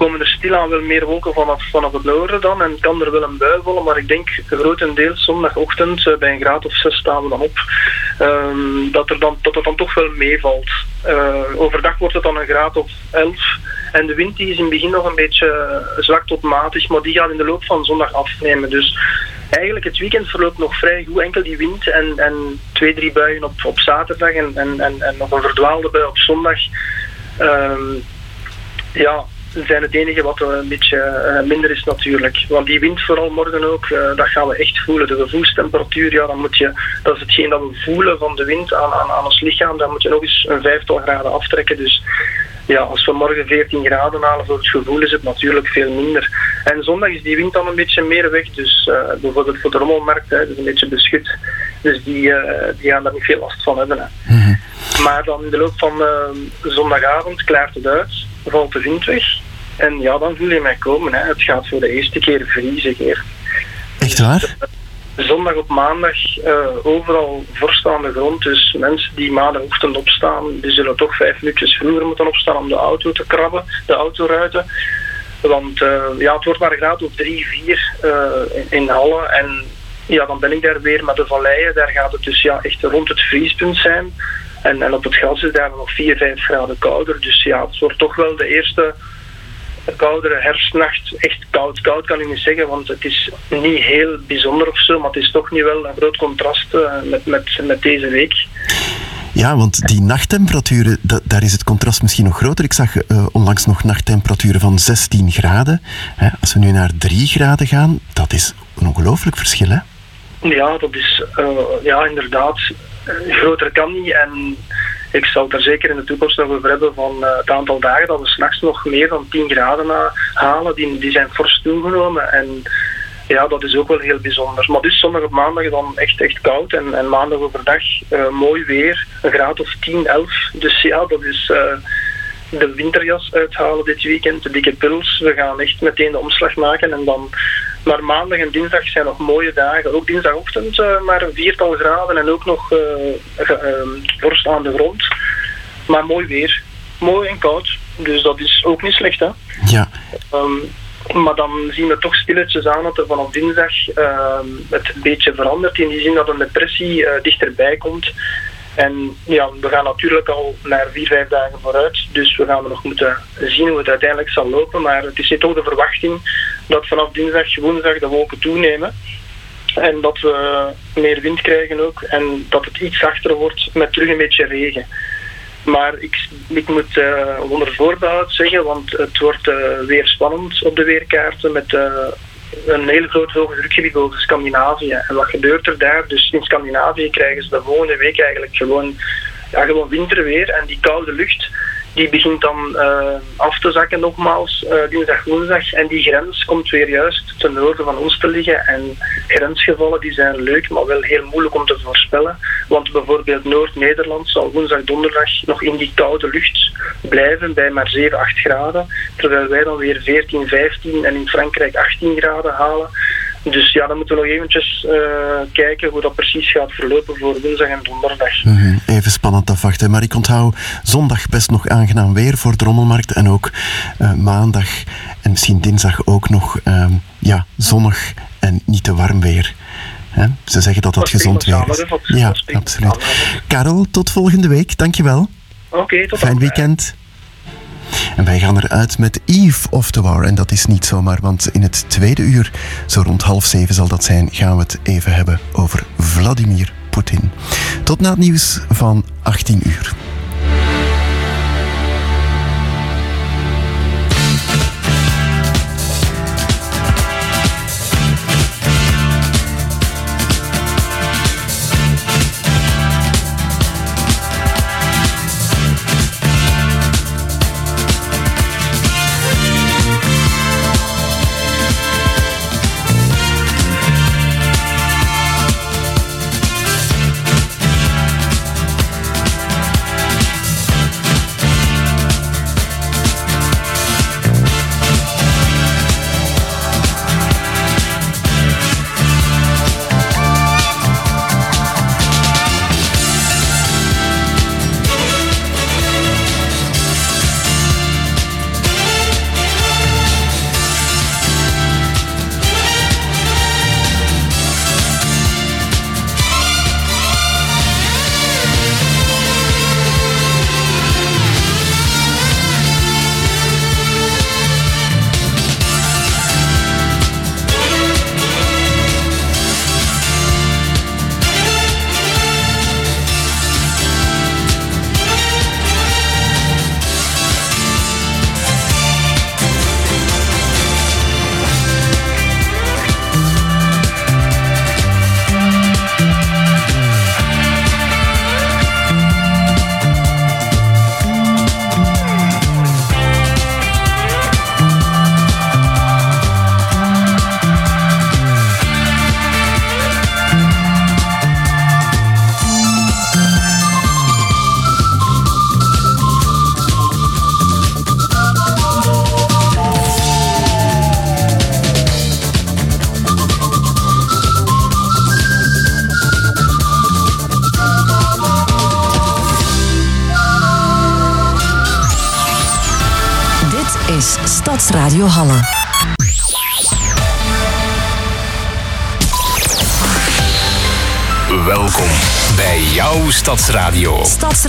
komen er stilaan wel meer wolken vanaf, vanaf het noorden dan. En kan er wel een bui vallen, maar ik denk grotendeels zondagochtend eh, bij een graad of zes staan we dan op. ehm, dat, er dan, dat het dan toch wel meevalt. Eh, overdag wordt het dan een graad of elf. En de wind die is in het begin nog een beetje eh, zwak tot matig, maar die gaat in de loop van zondag afnemen. Dus eigenlijk het weekend verloopt nog vrij goed. Enkel die wind en, en twee, drie buien op, op zaterdag en, en, en, en nog een verdwaalde bui op zondag. Ehm, ja, zijn het enige wat een beetje eh, minder is natuurlijk. Want die wind vooral morgen ook, eh, dat gaan we echt voelen. De gevoelstemperatuur, ja, dan moet je, dat is hetgeen dat we voelen van de wind aan, aan, aan ons lichaam. Dan moet je nog eens een vijftal graden aftrekken. Dus ja, als we morgen 14 graden halen voor het gevoel is het natuurlijk veel minder. En zondag is die wind dan een beetje meer weg. Dus eh, bijvoorbeeld voor de rommelmarkt, hè, is een beetje beschut. Dus die, die gaan daar niet veel last van hebben. Hè. Maar dan in de loop van zondagavond klaart het uit, valt de wind weg. En ja, dan voel je mij komen. Hè. Het gaat voor de eerste keer vriezen, Geert. Echt waar? Zondag op maandag eh, overal vorst aan de grond. Dus mensen die maandagochtend opstaan, die zullen toch vijf minuutjes vroeger moeten opstaan om de auto te krabben, de autoruiten. Want eh, ja, het wordt maar een graad of drie, vier in, in Halle. En ja, dan ben ik daar weer met de valleien. Daar gaat het dus ja, echt rond het vriespunt zijn. En, en op het gras is daar nog 4, 5 graden kouder. Dus ja, het wordt toch wel de eerste koudere herfstnacht. Echt koud, koud kan ik niet zeggen, want het is niet heel bijzonder of zo, maar het is toch niet wel een groot contrast eh, met, met, met deze week. Ja, want die nachttemperaturen, da- daar is het contrast misschien nog groter. Ik zag eh, onlangs nog nachttemperaturen van 16 graden. Hè, als we nu naar 3 graden gaan, dat is een ongelooflijk verschil, hè? Ja, dat is eh, ja, inderdaad. Eh, groter kan niet. En ik zal het er zeker in de toekomst nog over hebben van eh, het aantal dagen dat we s'nachts nog meer dan 10 graden na- halen. Die, die zijn fors toegenomen. En ja, dat is ook wel heel bijzonder. Maar dus zondag op maandag dan echt, echt koud. En, en maandag overdag eh, mooi weer. Een graad of 10, 11. Dus ja, dat is... eh, de winterjas uithalen dit weekend, de dikke pils. We gaan echt meteen de omslag maken en dan maar maandag en dinsdag zijn nog mooie dagen. Ook dinsdagochtend eh, maar een viertal graden en ook nog eh, ge- ehm, vorst aan de grond. Maar mooi weer. Mooi en koud. Dus dat is ook niet slecht hè. Ja. Ehm, maar dan zien we toch stilletjes aan dat er vanaf dinsdag ehm, het een beetje verandert. In die zin dat een depressie eh, dichterbij komt. En ja, we gaan natuurlijk al naar vier, vijf dagen vooruit. Dus we gaan nog moeten zien hoe het uiteindelijk zal lopen. Maar het is toch de verwachting dat vanaf dinsdag, woensdag de wolken toenemen. En dat we meer wind krijgen ook. En dat het iets zachter wordt met terug een beetje regen. Maar ik, ik moet eh, onder voorbehoud zeggen, want het wordt eh, weer spannend op de weerkaarten met eh, een heel groot drukgebied boven Scandinavië. En wat gebeurt er daar? Dus in Scandinavië krijgen ze de volgende week eigenlijk gewoon, ja, gewoon winterweer. En die koude lucht die begint dan eh, af te zakken nogmaals, eh, dinsdag, woensdag. En die grens komt weer juist ten noorden van ons te liggen. En grensgevallen die zijn leuk, maar wel heel moeilijk om te voorspellen. Want bijvoorbeeld Noord-Nederland zal woensdag, donderdag nog in die koude lucht blijven bij maar 7, 8 graden. Terwijl wij dan weer 14, 15 en in Frankrijk 18 graden halen. Dus ja, dan moeten we nog eventjes eh, kijken hoe dat precies gaat verlopen voor woensdag en donderdag. Mhm, Even spannend afwachten. Maar ik onthoud zondag best nog aangenaam weer voor de rommelmarkt. En ook eh, maandag en misschien dinsdag ook nog ehm, ja, zonnig en niet te warm weer. Ze zeggen dat dat gezond weer is. Ja, absoluut. Karel, tot volgende week. Dankjewel. Oké, tot Fijn weekend. En wij gaan eruit met Eve of the War. En dat is niet zomaar, want in het tweede uur, zo rond half zeven zal dat zijn, gaan we het even hebben over Vladimir Poetin. Tot na het nieuws van 18 uur.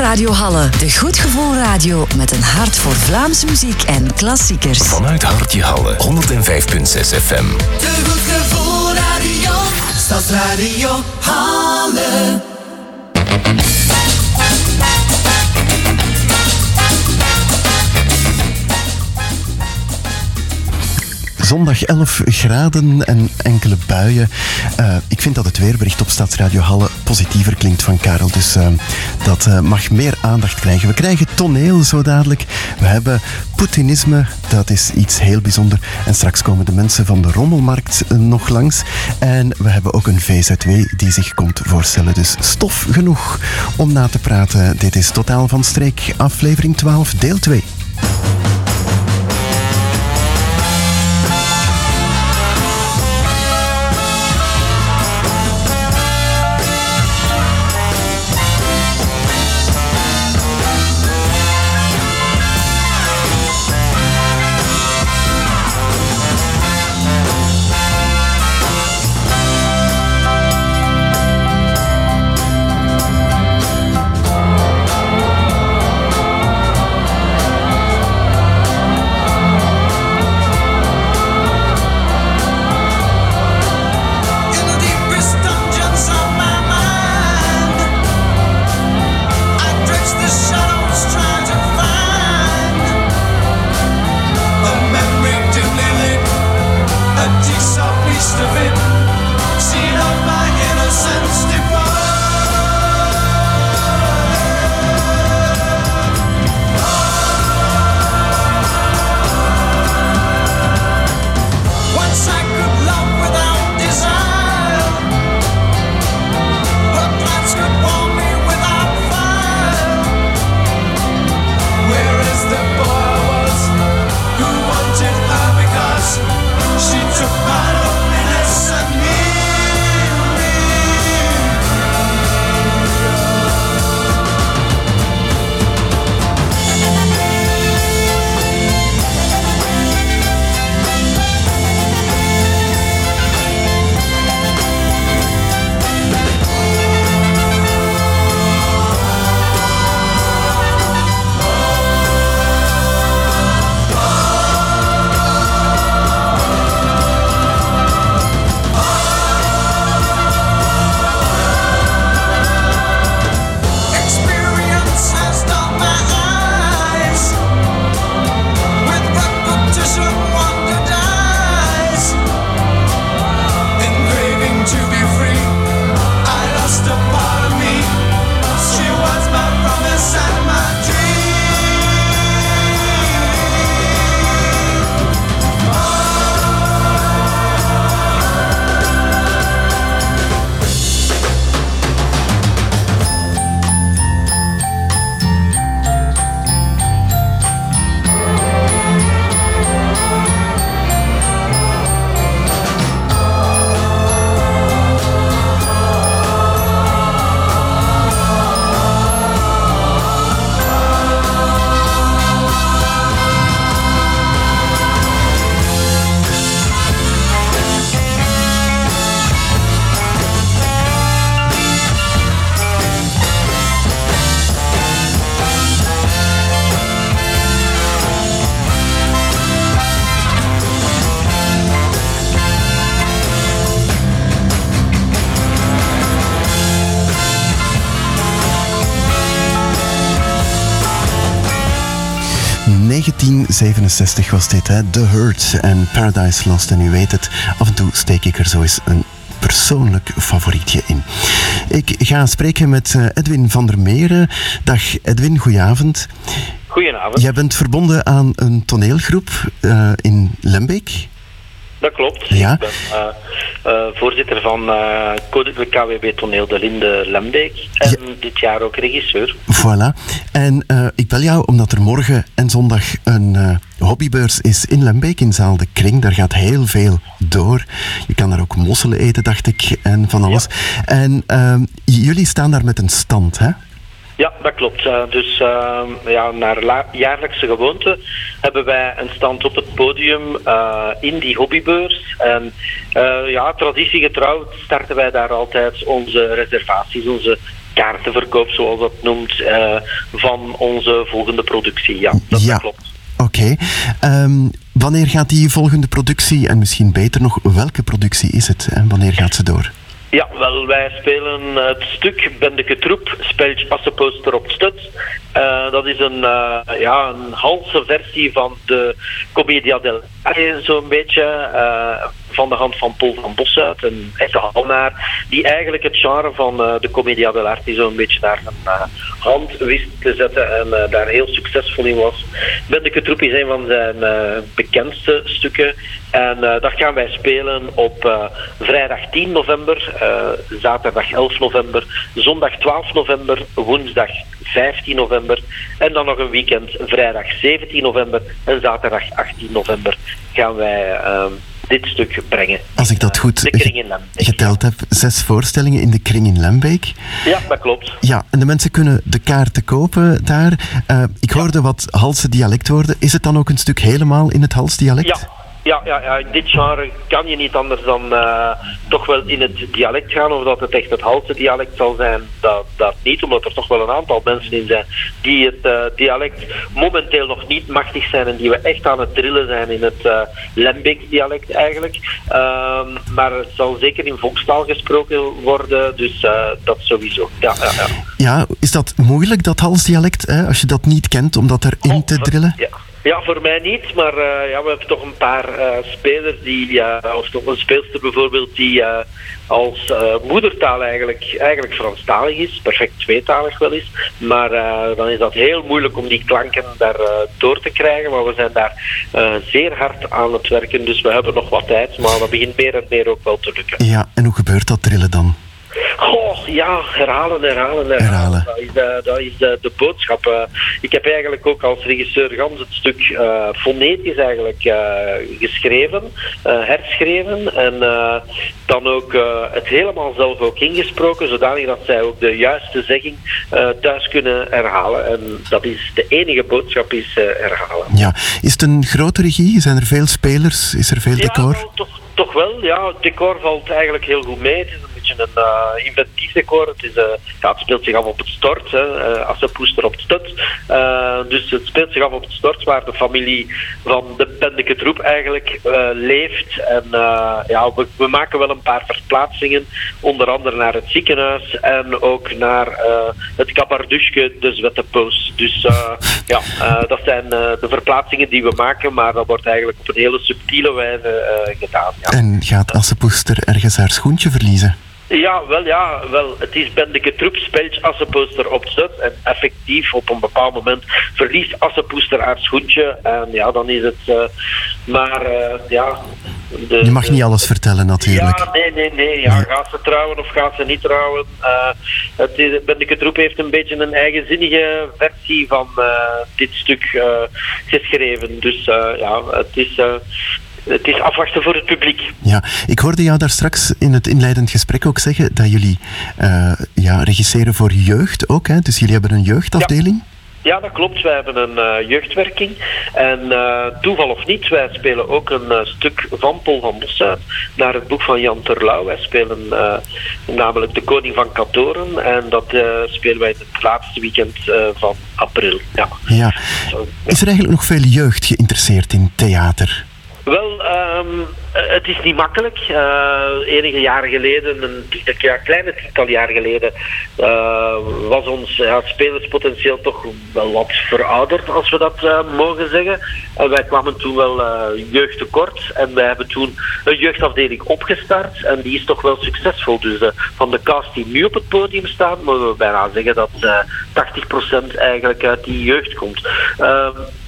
Stadsradio Halle, de goed gevoel radio met een hart voor Vlaamse muziek en klassiekers. Vanuit Hartje Halle, 105.6 FM. De goed gevoel radio. Stadsradio Halle. Zondag 11 graden en enkele buien. Eh, ik vind dat het weerbericht op Stadsradio Halle positiever klinkt van Karel. Dus eh, dat eh, mag meer aandacht krijgen. We krijgen toneel zo dadelijk. We hebben Poetinisme, dat is iets heel bijzonder. En straks komen de mensen van de Rommelmarkt nog langs. En we hebben ook een VZW die zich komt voorstellen. Dus stof genoeg om na te praten. Dit is Totaal van Streek, aflevering 12, deel 2. 1967 was dit, hè? The Hurt en Paradise Lost. En u weet het, af en toe steek ik er zo eens een persoonlijk favorietje in. Ik ga spreken met eh, Edwin van der Meren. Dag Edwin, goedenavond. Goedenavond. Jij bent verbonden aan een toneelgroep eh, in Lembeek. Dat klopt. Ja. Ik ben eh, eh, voorzitter van eh, Code- de KWB Toneel de Linde Lembeek. En dit jaar ook regisseur. Voilà. En eh, ik bel jou omdat er morgen en zondag een eh, hobbybeurs is in Lembeek, in zaal De Kring. Daar gaat heel veel door. Je kan daar ook mosselen eten, dacht ik, en van alles. En ehm, jullie staan daar met een stand, hè? Ja, dat klopt. Eh, dus eh, ja, naar jaarlijkse gewoonte hebben wij een stand op het podium eh, in die hobbybeurs. En eh, ja, traditiegetrouw starten wij daar altijd onze reservaties, onze kaartenverkoop, zoals dat noemt, van onze volgende productie. Ja, dat Ja. klopt. Oké. Ehm, wanneer gaat die volgende productie, en misschien beter nog, welke productie is het en wanneer gaat ze door? Ja, wel, wij spelen het stuk Bendeke Troep, speelt Asseposter op Stut. Eh, dat is een, eh, ja, een halse versie van de Commedia dell'arte, zo'n beetje. eh, van de hand van Paul van Bossuit, een echte halnaar, die eigenlijk het genre van eh, de Commedia dell'arte zo'n beetje naar zijn eh, hand wist te zetten en eh, daar heel succesvol in was. Bendeke Troep is een van zijn bekendste stukken. En dat gaan wij spelen op vrijdag 10 november, zaterdag 11 november, zondag 12 november, woensdag 15 november en dan nog een weekend, vrijdag 17 november en zaterdag 18 november gaan wij dit stuk brengen. Als ik dat goed geteld heb, zes voorstellingen in de kring in Lembeek. Ja, dat klopt. Ja, en de mensen kunnen de kaarten kopen daar. Eh, ik hoorde wat Halse dialectwoorden. Is het dan ook een stuk helemaal in het Hals dialect? Ja. Ja, ja, ja, in dit genre kan je niet anders dan eh, toch wel in het dialect gaan. Of dat het echt het Halse dialect zal zijn, dat, dat niet. Omdat er toch wel een aantal mensen in zijn die het eh, dialect momenteel nog niet machtig zijn. En die we echt aan het drillen zijn in het uh, Lembeeks dialect eigenlijk. Ehm, maar het zal zeker in volkstaal gesproken worden. Dus eh, dat sowieso. Ja, ja, ja. Ja, is dat moeilijk, dat Hals dialect, hè, als je dat niet kent, om dat erin te drillen? Ja. Ja, voor mij niet, maar eh, ja, we hebben toch een paar eh, spelers die, eh, of toch een speelster bijvoorbeeld, die eh, als moedertaal eigenlijk, eigenlijk Franstalig is, perfect tweetalig wel is. Maar dan is dat heel moeilijk om die klanken daar door te krijgen. Maar we zijn daar zeer hard aan het werken, dus we hebben nog wat tijd. Maar dat begint meer en meer ook wel te lukken. Ja, en hoe gebeurt dat drillen dan? Goh, ja, herhalen, herhalen, herhalen. Herhalen. Dat is, de, dat is de, de boodschap. Eh, ik heb eigenlijk ook als regisseur gans het stuk eh, fonetisch eigenlijk eh, geschreven, herschreven en dan ook het helemaal zelf ook ingesproken, zodanig dat zij ook de juiste zegging thuis kunnen herhalen. En dat is de enige boodschap is herhalen. Ja, is het een grote regie? Zijn er veel spelers? Is er veel decor? Ja, toch, toch wel. Ja, het decor valt eigenlijk heel goed mee. Het is een een eh, inventief decor. Het, is, eh, speelt zich af op het stort, hè, een poester op het stut. Dus het speelt zich af op het stort, waar de familie van de Bendeke Troep eigenlijk leeft. En ja, we, maken wel een paar verplaatsingen, onder andere naar het ziekenhuis en ook naar het Kabardushke, de Zwettepoos. Dus ja, dat zijn de verplaatsingen die we maken, maar dat wordt eigenlijk op een hele subtiele wijze gedaan. Ja. En gaat Assepoester ergens haar schoentje verliezen? Ja, wel ja, wel. Het is Bendeke Troep speelt Assepoester op zet. En effectief, op een bepaald moment, verliest Assepoester haar schoentje. En ja, dan is het... eh, maar eh, ja... De, Je mag niet alles vertellen natuurlijk. Ja, nee, nee, nee. Ja, gaat ze trouwen of gaat ze niet trouwen? Eh het is, Bendeke Troep heeft een beetje een eigenzinnige versie van dit stuk geschreven. Dus ja, het is, het is afwachten voor het publiek. Ja, ik hoorde jou daar straks in het inleidend gesprek ook zeggen dat jullie eh, ja, regisseren voor jeugd ook. Hè? Dus jullie hebben een jeugdafdeling. Ja, dat klopt. Wij hebben een eh, jeugdwerking. En eh, toeval of niet, wij spelen ook een stuk van Paul van Bossuit naar het boek van Jan Terlouw. Wij spelen namelijk De Koning van Katoren. En dat spelen wij het laatste weekend van april. Ja. Ja. Is er eigenlijk nog veel jeugd geïnteresseerd in theater? Wel, ehm, eh, het is niet makkelijk. Eh, enige jaren geleden, een kleine tiental jaar geleden, eh, was ons ja, spelerspotentieel toch wel wat verouderd, als we dat eh, mogen zeggen. En wij kwamen toen wel jeugd tekort en wij hebben toen een jeugdafdeling opgestart en die is toch wel succesvol. Dus van de cast die nu op het podium staat, mogen we bijna zeggen dat eh 80% eigenlijk uit die jeugd komt.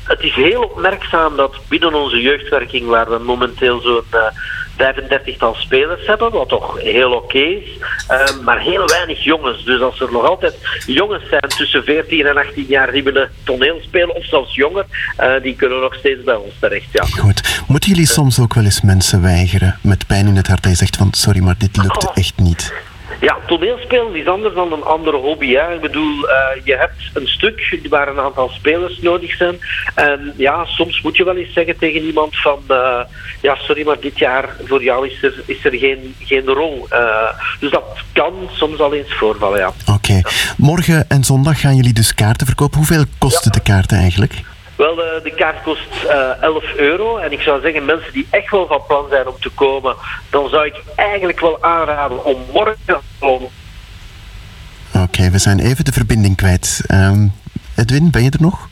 Ehm, het is heel opmerkzaam dat binnen onze jeugdwerking, waar we momenteel zo'n eh 35-tal spelers hebben, wat toch heel oké is, eh, maar heel weinig jongens. Dus als er nog altijd jongens zijn tussen 14 en 18 jaar die willen toneel spelen, of zelfs jonger, eh, die kunnen nog steeds bij ons terecht. Ja. Goed. Moeten jullie soms ook wel eens mensen weigeren met pijn in het hart je zegt van sorry, maar dit lukt echt niet? Ja, toneelspelen is anders dan een andere hobby. Hè. Ik bedoel, eh, je hebt een stuk waar een aantal spelers nodig zijn. En ja, soms moet je wel eens zeggen tegen iemand van... eh, ja, sorry, maar dit jaar voor jou is er, is er geen, geen rol. Eh, dus dat kan soms al eens voorvallen, ja. Oké. Morgen en zondag gaan jullie dus kaarten verkopen. Hoeveel kosten de kaarten eigenlijk? Wel, de, de kaart kost eh 11 euro. En ik zou zeggen, mensen die echt wel van plan zijn om te komen... dan zou ik eigenlijk wel aanraden om morgen te komen. Oké, we zijn even de verbinding kwijt. Ehm, Edwin, ben je er nog?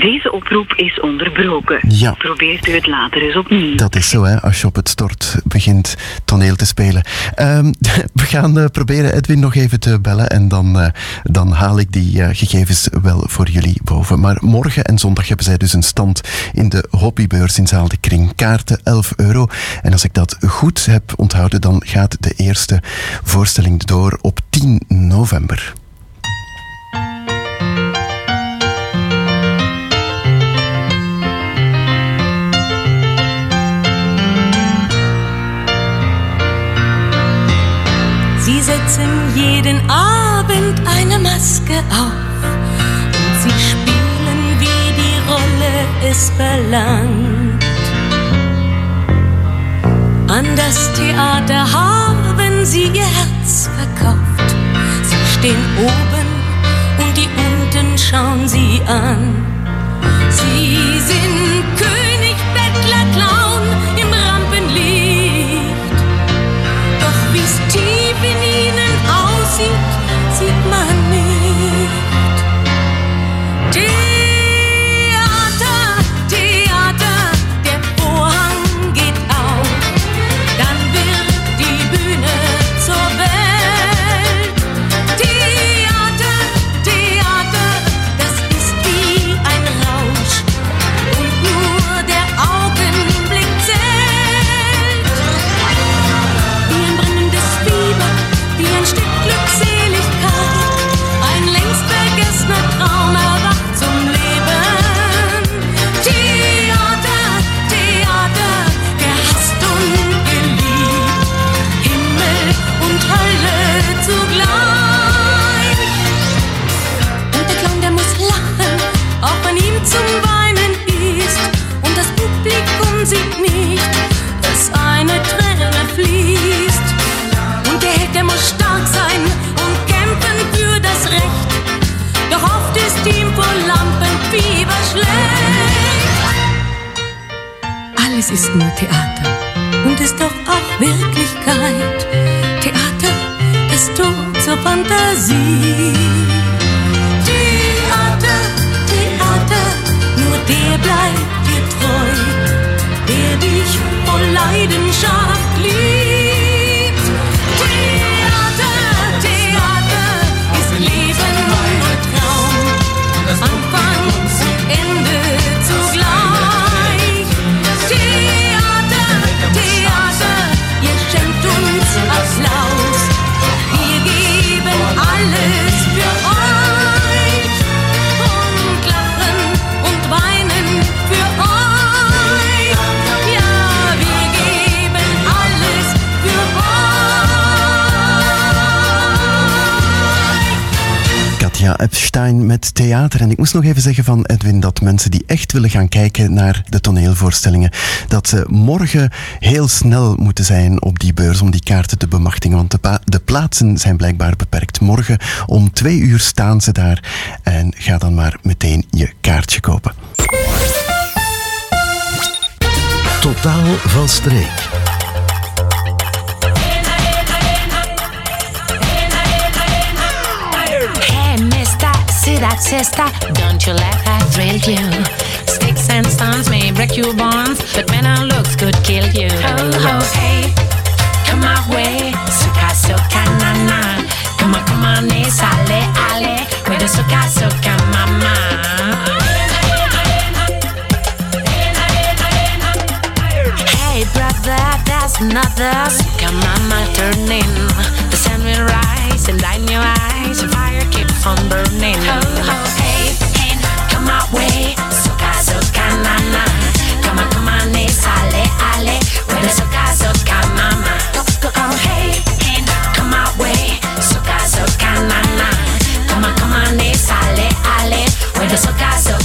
Deze oproep is onderbroken. Ja. Probeert u het later eens opnieuw. Dat is zo, hè, als je op het stort begint toneel te spelen. Ehm, (laughs) we gaan eh, proberen Edwin nog even te bellen en dan, eh, dan haal ik die eh, gegevens wel voor jullie boven. Maar morgen en zondag hebben zij dus een stand in de hobbybeurs in Zaal de Kring. Kaarten 11 euro. En als ik dat goed heb onthouden, dan gaat de eerste voorstelling door op 10 november. Sie setzen jeden Abend eine Maske auf und sie spielen, wie die Rolle es verlangt. An das Theater haben sie ihr Herz verkauft. Sie stehen oben und die unten schauen sie an. Sie sind König, Alles ist nur Theater und ist doch auch Wirklichkeit. Theater, das Tor zur Fantasie. Met theater. En ik moest nog even zeggen van Edwin dat mensen die echt willen gaan kijken naar de toneelvoorstellingen, dat ze morgen heel snel moeten zijn op die beurs om die kaarten te bemachtigen. Want de, de plaatsen zijn blijkbaar beperkt. Morgen om twee uur staan ze daar. En ga dan maar meteen je kaartje kopen. Totaal van streek. That sister? Don't you let her thrill you. Sticks and stones may break your bones, but men and looks could kill you. Ho, ho, hey, come my way. Suka, suka, na, na. Come on, come on, eh, sale, ale. With the suka, suka, mama. as another Come on, turning The sun will rise and light your eyes. The fire keeps on burning. Ho, ho, hey, hey, come my way. Soca, soca, na, na. Come on, come on, it's ale, ale. When the soca, soca, mama Go, go, hey, come way. Soca, soca, Come on, come on, it's ale, ale soca, soca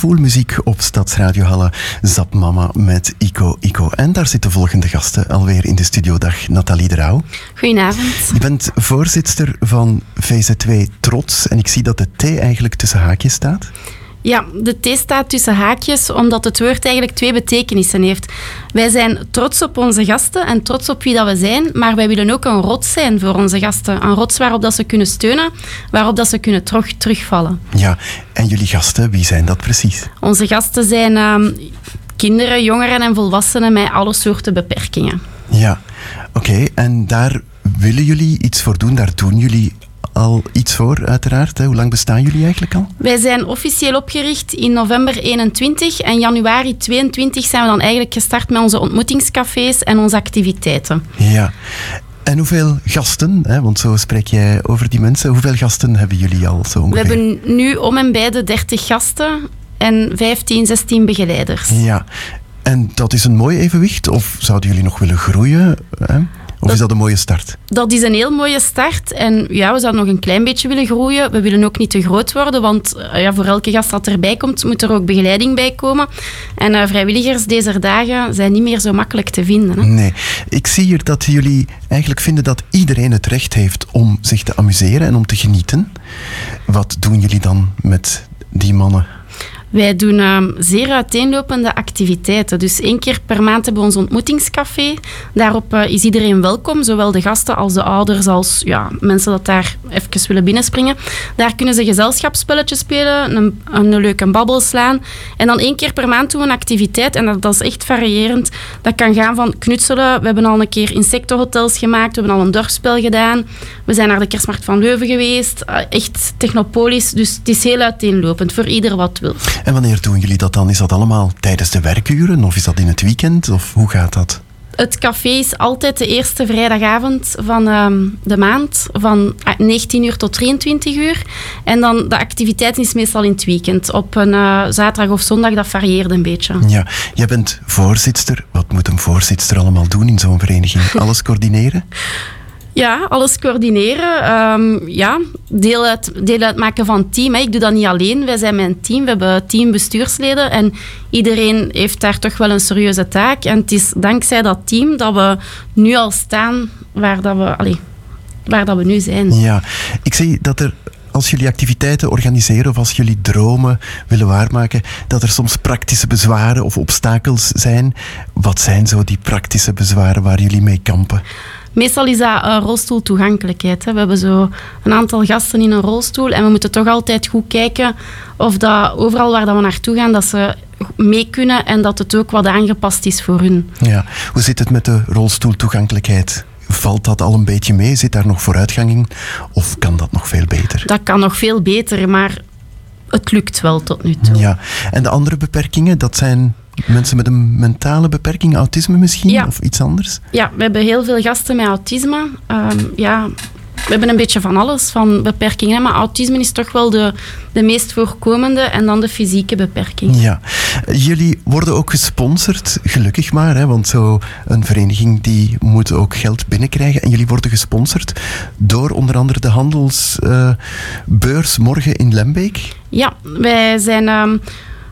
goed gevoel muziek op Stadsradio Halle. Zap Mama met Ico Ico. En daar zitten de volgende gasten alweer in de studio. Dag Nathalie de Rauw. Goedenavond. Je bent voorzitter van VZ2 Trots. En ik zie dat de T eigenlijk tussen haakjes staat. Ja, de T staat tussen haakjes omdat het woord eigenlijk twee betekenissen heeft. Wij zijn trots op onze gasten en trots op wie dat we zijn, maar wij willen ook een rots zijn voor onze gasten. Een rots waarop dat ze kunnen steunen, waarop dat ze kunnen terug, terugvallen. Ja, en jullie gasten, wie zijn dat precies? Onze gasten zijn ehm, kinderen, jongeren en volwassenen met alle soorten beperkingen. Ja, oké. En daar willen jullie iets voor doen? Daar doen jullie al iets voor, uiteraard. Hè? Hoe lang bestaan jullie eigenlijk al? Wij zijn officieel opgericht in november 21 en januari 22 zijn we dan eigenlijk gestart met onze ontmoetingscafés en onze activiteiten. Ja. En hoeveel gasten, hè, want zo spreek jij over die mensen, hoeveel gasten hebben jullie al zo We ongeveer? hebben nu om en bij de 30 gasten en 15, 16 begeleiders. Ja, en dat is een mooi evenwicht? Of zouden jullie nog willen groeien? Hè? Of is dat een mooie start? Dat is een heel mooie start. En ja, we zouden nog een klein beetje willen groeien. We willen ook niet te groot worden, want eh, ja, voor elke gast dat erbij komt, moet er ook begeleiding bij komen. En eh, vrijwilligers deze dagen zijn niet meer zo makkelijk te vinden. Hè. Nee. Ik zie hier dat jullie eigenlijk vinden dat iedereen het recht heeft om zich te amuseren en om te genieten. Wat doen jullie dan met die mannen? Wij doen ehm, zeer uiteenlopende activiteiten. Dus één keer per maand hebben we ons ontmoetingscafé. Daarop eh, is iedereen welkom, zowel de gasten als de ouders, als ja, mensen dat daar even willen binnenspringen. Daar kunnen ze gezelschapsspelletjes spelen, een, een leuke babbel slaan. En dan één keer per maand doen we een activiteit. En dat, is echt variërend. Dat kan gaan van knutselen. We hebben al een keer insectenhotels gemaakt. We hebben al een dorpsspel gedaan. We zijn naar de kerstmarkt van Leuven geweest. Eh, echt technopolis. Dus het is heel uiteenlopend, voor ieder wat wil. En wanneer doen jullie dat dan? Is dat allemaal tijdens de werkuren of is dat in het weekend? Of hoe gaat dat? Het café is altijd de eerste vrijdagavond van ehm, de maand, van ah, 19 uur tot 23 uur. En dan de activiteit is meestal in het weekend. Op een eh, zaterdag of zondag, dat varieert een beetje. Ja, jij bent voorzitter. Wat moet een voorzitter allemaal doen in zo'n vereniging? Alles coördineren? (laughs) Ja, alles coördineren. ehm, ja, deel, uit, deel uitmaken van het team. Hè. Ik doe dat niet alleen. Wij zijn mijn team. We hebben tien bestuursleden. En iedereen heeft daar toch wel een serieuze taak. En het is dankzij dat team dat we nu al staan waar, dat we, waar dat we nu zijn. Ja, ik zie dat er als jullie activiteiten organiseren of als jullie dromen willen waarmaken, dat er soms praktische bezwaren of obstakels zijn. Wat zijn zo die praktische bezwaren waar jullie mee kampen? Meestal is dat uh, rolstoeltoegankelijkheid. Hè. We hebben zo een aantal gasten in een rolstoel en we moeten toch altijd goed kijken of dat overal waar dat we naartoe gaan, dat ze mee kunnen en dat het ook wat aangepast is voor hun. Ja, hoe zit het met de rolstoeltoegankelijkheid? Valt dat al een beetje mee? Zit daar nog vooruitgang in? Of kan dat nog veel beter? Dat kan nog veel beter, maar het lukt wel tot nu toe. Ja. En de andere beperkingen, dat zijn mensen met een mentale beperking, autisme misschien, Ja. of iets anders? Ja, we hebben heel veel gasten met autisme. Ehm, ja, we hebben een beetje van alles, van beperkingen. Maar autisme is toch wel de, de meest voorkomende en dan de fysieke beperking. Ja. Jullie worden ook gesponsord, gelukkig maar, hè, want zo een vereniging die moet ook geld binnenkrijgen. En jullie worden gesponsord door onder andere de handelsbeurs morgen in Lembeek. Ja, wij zijn ehm,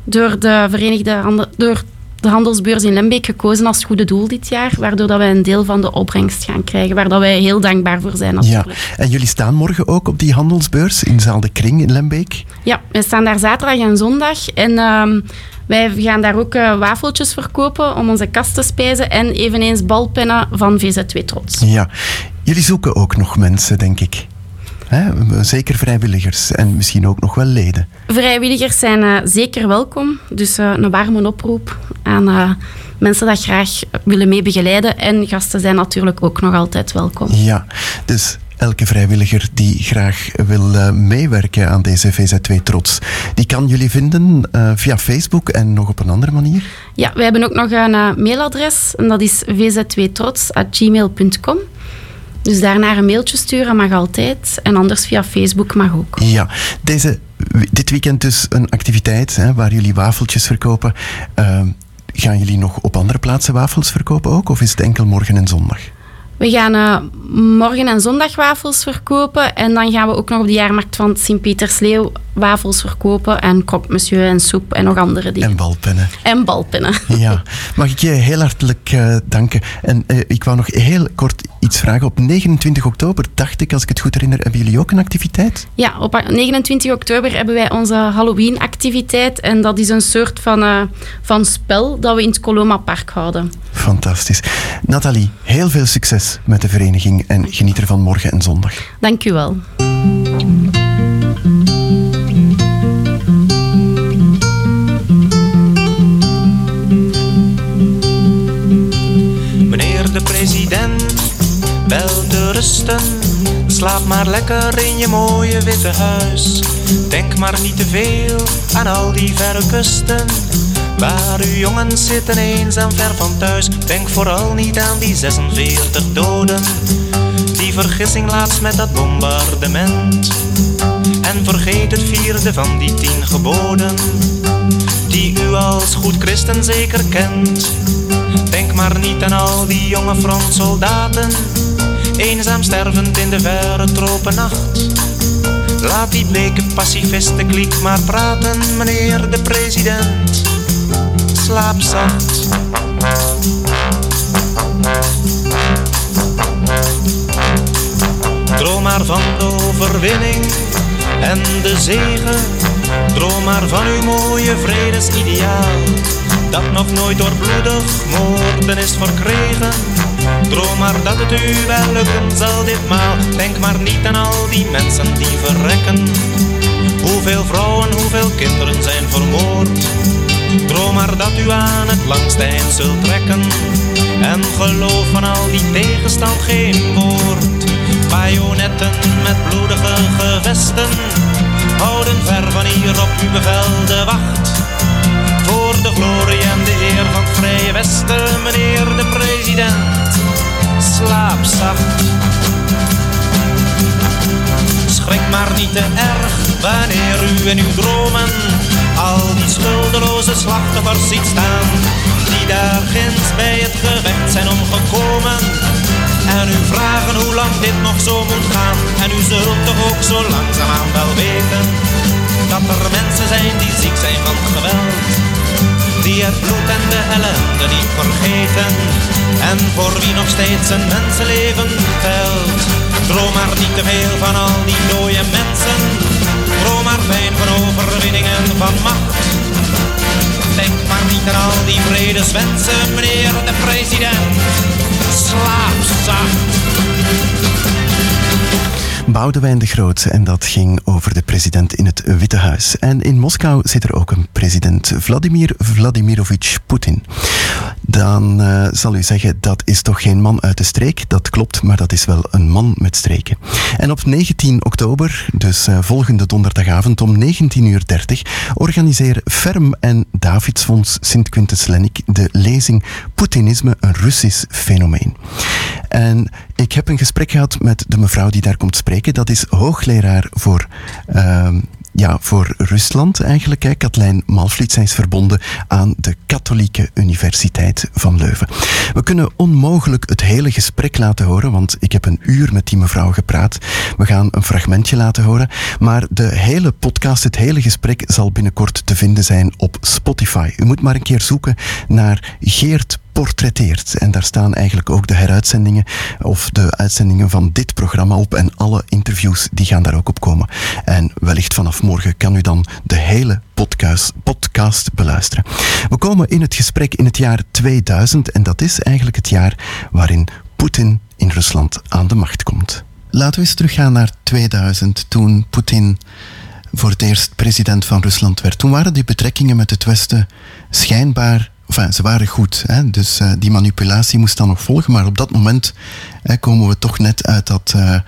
door de Verenigde Handel, door de handelsbeurs in Lembeek gekozen als goede doel dit jaar, waardoor dat wij een deel van de opbrengst gaan krijgen, waar dat wij heel dankbaar voor zijn Ja. En jullie staan morgen ook op die handelsbeurs in Zaal de Kring in Lembeek. Ja, wij staan daar zaterdag en zondag en ehm, wij gaan daar ook eh, wafeltjes verkopen om onze kast te spijzen en eveneens balpennen van VZ2 Trots. Ja. Jullie zoeken ook nog mensen, denk ik. Hè? Zeker vrijwilligers en misschien ook nog wel leden. Vrijwilligers zijn eh, zeker welkom, dus eh, een warme oproep aan eh, mensen dat graag willen mee begeleiden en gasten zijn natuurlijk ook nog altijd welkom. Ja, dus elke vrijwilliger die graag wil meewerken aan deze VZ2 Trots, die kan jullie vinden via Facebook en nog op een andere manier. Ja, we hebben ook nog een mailadres en dat is vz2trots.gmail.com. Dus daarnaar een mailtje sturen mag altijd en anders via Facebook mag ook. Ja, deze, dit weekend dus een activiteit hè, waar jullie wafeltjes verkopen. Eh, gaan jullie nog op andere plaatsen wafels verkopen ook? Of is het enkel morgen en zondag? We gaan eh, morgen en zondag wafels verkopen en dan gaan we ook nog op de jaarmarkt van Sint-Pietersleeuw wafels verkopen en croque monsieur en soep en nog andere dingen. En balpennen. En balpennen. (laughs) Ja, mag ik je heel hartelijk eh, danken. En eh, ik wou nog heel kort iets vragen. Op 29 oktober, dacht ik, als ik het goed herinner, hebben jullie ook een activiteit? Ja, op 29 oktober hebben wij onze Halloween-activiteit. En dat is een soort van, van spel dat we in het Coloma Park houden. Fantastisch. Nathalie, heel veel succes met de vereniging en geniet ervan morgen en zondag. Dank u wel. Meneer de president, wel te rusten. Slaap maar lekker in je mooie witte huis. Denk maar niet te veel aan al die verre kusten. Waar uw jongens zitten eenzaam ver van thuis. Denk vooral niet aan die 46 doden. Die vergissing laatst met dat bombardement. En vergeet het vierde van die tien geboden. Die u als goed christen zeker kent. Denk maar niet aan al die jonge frontsoldaten, eenzaam stervend in de verre tropennacht. Laat die bleke pacifisten kliek maar praten, meneer de president. Slaap. Droom maar van de overwinning en de zegen. Droom maar van uw mooie vredesideaal. Dat nog nooit door bloedig moorden is verkregen. Droom maar dat het u wel lukken zal ditmaal. Denk maar niet aan al die mensen die verrekken. Hoeveel vrouwen, hoeveel kinderen zijn vermoord. Droom maar dat u aan het langste eind zult trekken. En geloof van al die tegenstand geen woord. Bajonetten met bloedige gevesten houden ver van hier op uw bevel de wacht. Voor de glorie en de eer van het Vrije Westen, meneer de president. Slaap zacht. Schrik maar niet te erg wanneer u in uw dromen al die schuldeloze slachtoffers ziet staan. Die daar ginds bij het gevecht zijn omgekomen. En u vragen hoe lang dit nog zo moet gaan. En u zult toch ook zo langzaamaan wel weten. Dat er mensen zijn die ziek zijn van geweld. Die het bloed en de ellende niet vergeten. En voor wie nog steeds een mensenleven telt. Droom maar niet te veel van al die dode mensen. Droom maar fijn van overwinningen van macht. Denk maar niet aan al die vredeswensen, meneer de president. Slaap zacht. Boudewijn de Groot en dat ging over de president in het Witte Huis. En in Moskou zit er ook een president, Vladimir Vladimirovich Poetin. Dan eh, zal u zeggen, dat is toch geen man uit de streek? Dat klopt, maar dat is wel een man met streken. En op 19 oktober, dus eh, volgende donderdagavond om 19.30 uur, organiseren Ferm en Davidsfonds Sint-Quintus-Lennik de lezing Poetinisme, een Russisch fenomeen. En ik heb een gesprek gehad met de mevrouw die daar komt spreken. Dat is hoogleraar voor, ehm, ja, voor Rusland eigenlijk. Katlijn Malvliet. Zij is verbonden aan de Katholieke Universiteit van Leuven. We kunnen onmogelijk het hele gesprek laten horen, want ik heb een uur met die mevrouw gepraat. We gaan een fragmentje laten horen. Maar de hele podcast, het hele gesprek zal binnenkort te vinden zijn op Spotify. U moet maar een keer zoeken naar Geert portretteert. En daar staan eigenlijk ook de heruitzendingen of de uitzendingen van dit programma op. En alle interviews die gaan daar ook op komen. En wellicht vanaf morgen kan u dan de hele podcast, podcast beluisteren. We komen in het gesprek in het jaar 2000 en dat is eigenlijk het jaar waarin Poetin in Rusland aan de macht komt. Laten we eens teruggaan naar 2000, toen Poetin voor het eerst president van Rusland werd. Toen waren die betrekkingen met het Westen schijnbaar Ze waren goed, hè? dus uh, die manipulatie moest dan nog volgen. Maar op dat moment hè, komen we toch net uit, dat, uh,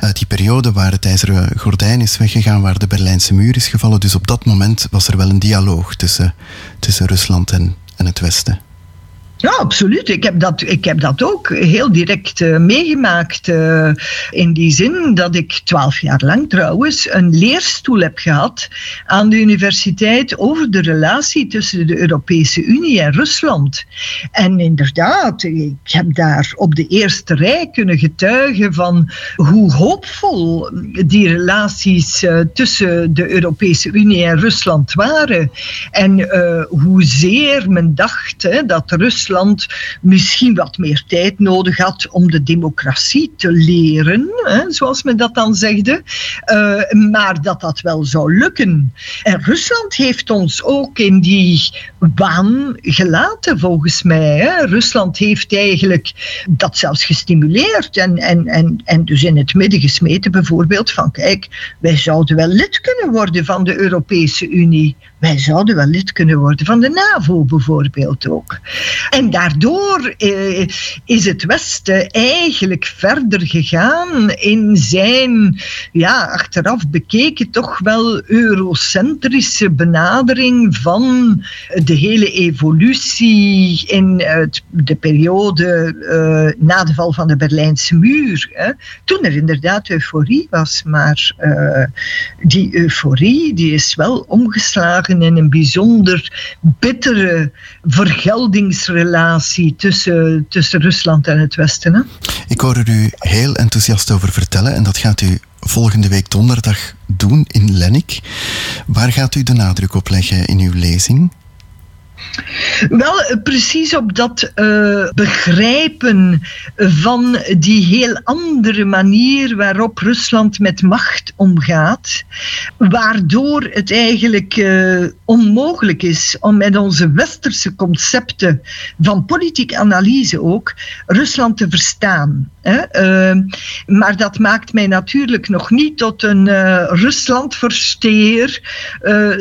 uit die periode waar het ijzeren gordijn is weggegaan, waar de Berlijnse muur is gevallen. Dus op dat moment was er wel een dialoog tussen, tussen Rusland en, en het Westen. Ja, absoluut. Ik heb dat, ik heb dat ook heel direct uh, meegemaakt. Uh, in die zin dat ik twaalf jaar lang trouwens een leerstoel heb gehad aan de universiteit over de relatie tussen de Europese Unie en Rusland. En inderdaad, ik heb daar op de eerste rij kunnen getuigen van hoe hoopvol die relaties uh, tussen de Europese Unie en Rusland waren. En hoezeer men dacht dat Rusland Rusland misschien wat meer tijd nodig had om de democratie te leren, hè, zoals men dat dan zegde, uh, maar dat dat wel zou lukken. En Rusland heeft ons ook in die baan gelaten, volgens mij. Hè. Rusland heeft eigenlijk dat zelfs gestimuleerd en, en, en, en dus in het midden gesmeten, bijvoorbeeld, van kijk, wij zouden wel lid kunnen worden van de Europese Unie. Wij zouden wel lid kunnen worden van de NAVO bijvoorbeeld ook. En daardoor eh, is het Westen eigenlijk verder gegaan in zijn, ja, achteraf bekeken, toch wel eurocentrische benadering van de hele evolutie in het, de periode uh, na de val van de Berlijnse muur. Hè. Toen er inderdaad euforie was, maar uh, die euforie die is wel omgeslagen in een bijzonder bittere vergeldingsrelatie tussen, Rusland en het Westen. Hè? Ik hoor er u heel enthousiast over vertellen en dat gaat u volgende week donderdag doen in Lennik. Waar gaat u de nadruk op leggen in uw lezing? Wel, precies op dat uh, begrijpen van die heel andere manier waarop Rusland met macht omgaat, waardoor het eigenlijk uh, onmogelijk is om met onze westerse concepten van politieke analyse ook Rusland te verstaan. Uh, maar dat maakt mij natuurlijk nog niet tot een Ruslandversteer,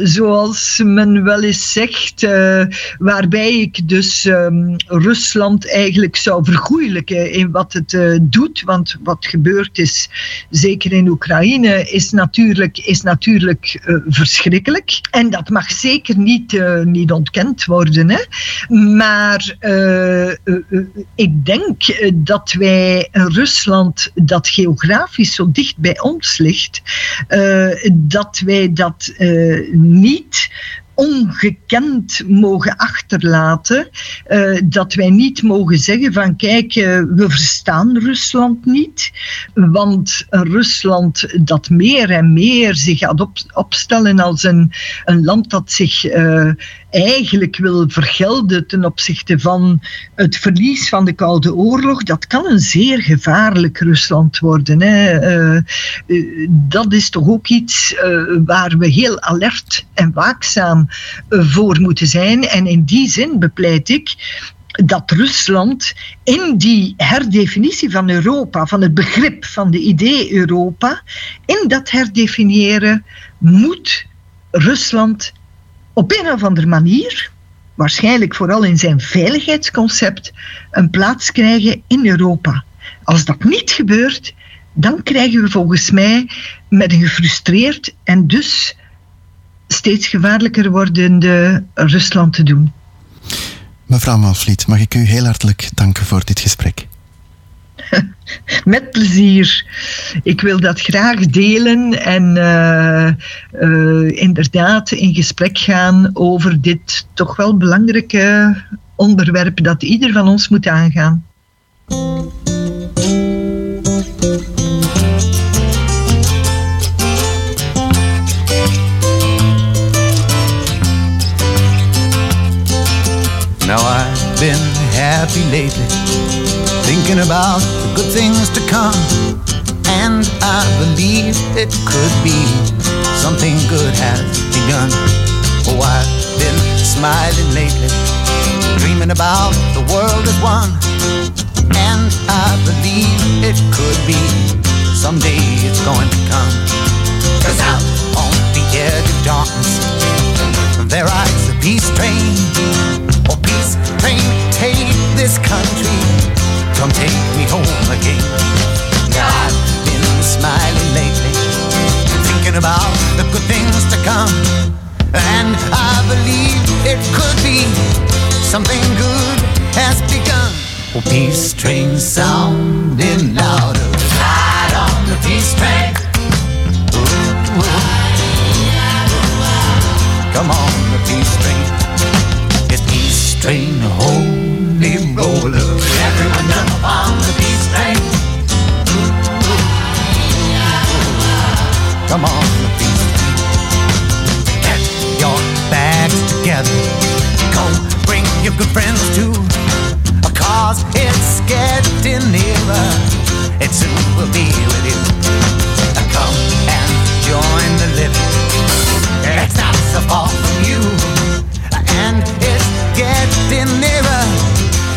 zoals men wel eens zegt waarbij ik dus um, Rusland eigenlijk zou vergoeilijken in wat het uh, doet. Want wat gebeurd is, zeker in Oekraïne, is natuurlijk, is natuurlijk uh, verschrikkelijk. En dat mag zeker niet, uh, niet ontkend worden. Hè. Maar ik denk dat wij Rusland, dat geografisch zo dicht bij ons ligt, dat wij dat niet ongekend mogen achterlaten. Uh, dat wij niet mogen zeggen van kijk, we verstaan Rusland niet. Want Rusland dat meer en meer zich gaat op, opstellen als een, een land dat zich eigenlijk wil vergelden ten opzichte van het verlies van de Koude Oorlog, dat kan een zeer gevaarlijk Rusland worden. Hè. Uh, uh, dat is toch ook iets uh, waar we heel alert en waakzaam voor moeten zijn. En in die zin bepleit ik dat Rusland in die herdefinitie van Europa, van het begrip van de idee Europa, in dat herdefiniëren moet Rusland op een of andere manier, waarschijnlijk vooral in zijn veiligheidsconcept, een plaats krijgen in Europa. Als dat niet gebeurt, dan krijgen we volgens mij met een gefrustreerd en dus steeds gevaarlijker wordende Rusland te doen. Mevrouw Malvliet, mag ik u heel hartelijk danken voor dit gesprek. (laughs) Met plezier. Ik wil dat graag delen en eh, eh, inderdaad in gesprek gaan over dit toch wel belangrijke onderwerp dat ieder van ons moet aangaan. Now I've been happy lately, thinking about the good things to come. And I believe it could be something good has begun. Oh, I've been smiling lately, dreaming about the world as one. And I believe it could be someday it's going to come. Cause out on the edge of darkness, there rides the peace train. Oh, peace train, take this country. Come take me home again. Now I've been smiling lately, thinking about the good things to come. And I believe it could be something good has begun. Oh, peace train sounding louder. Ride on the peace train. Come on, the peace train. It's peace train, holy roller. Everyone jump together. Go bring your good friends too. Cause it's getting nearer. It soon will be with you. Come and join the living. It's not so far from you. And it's getting nearer.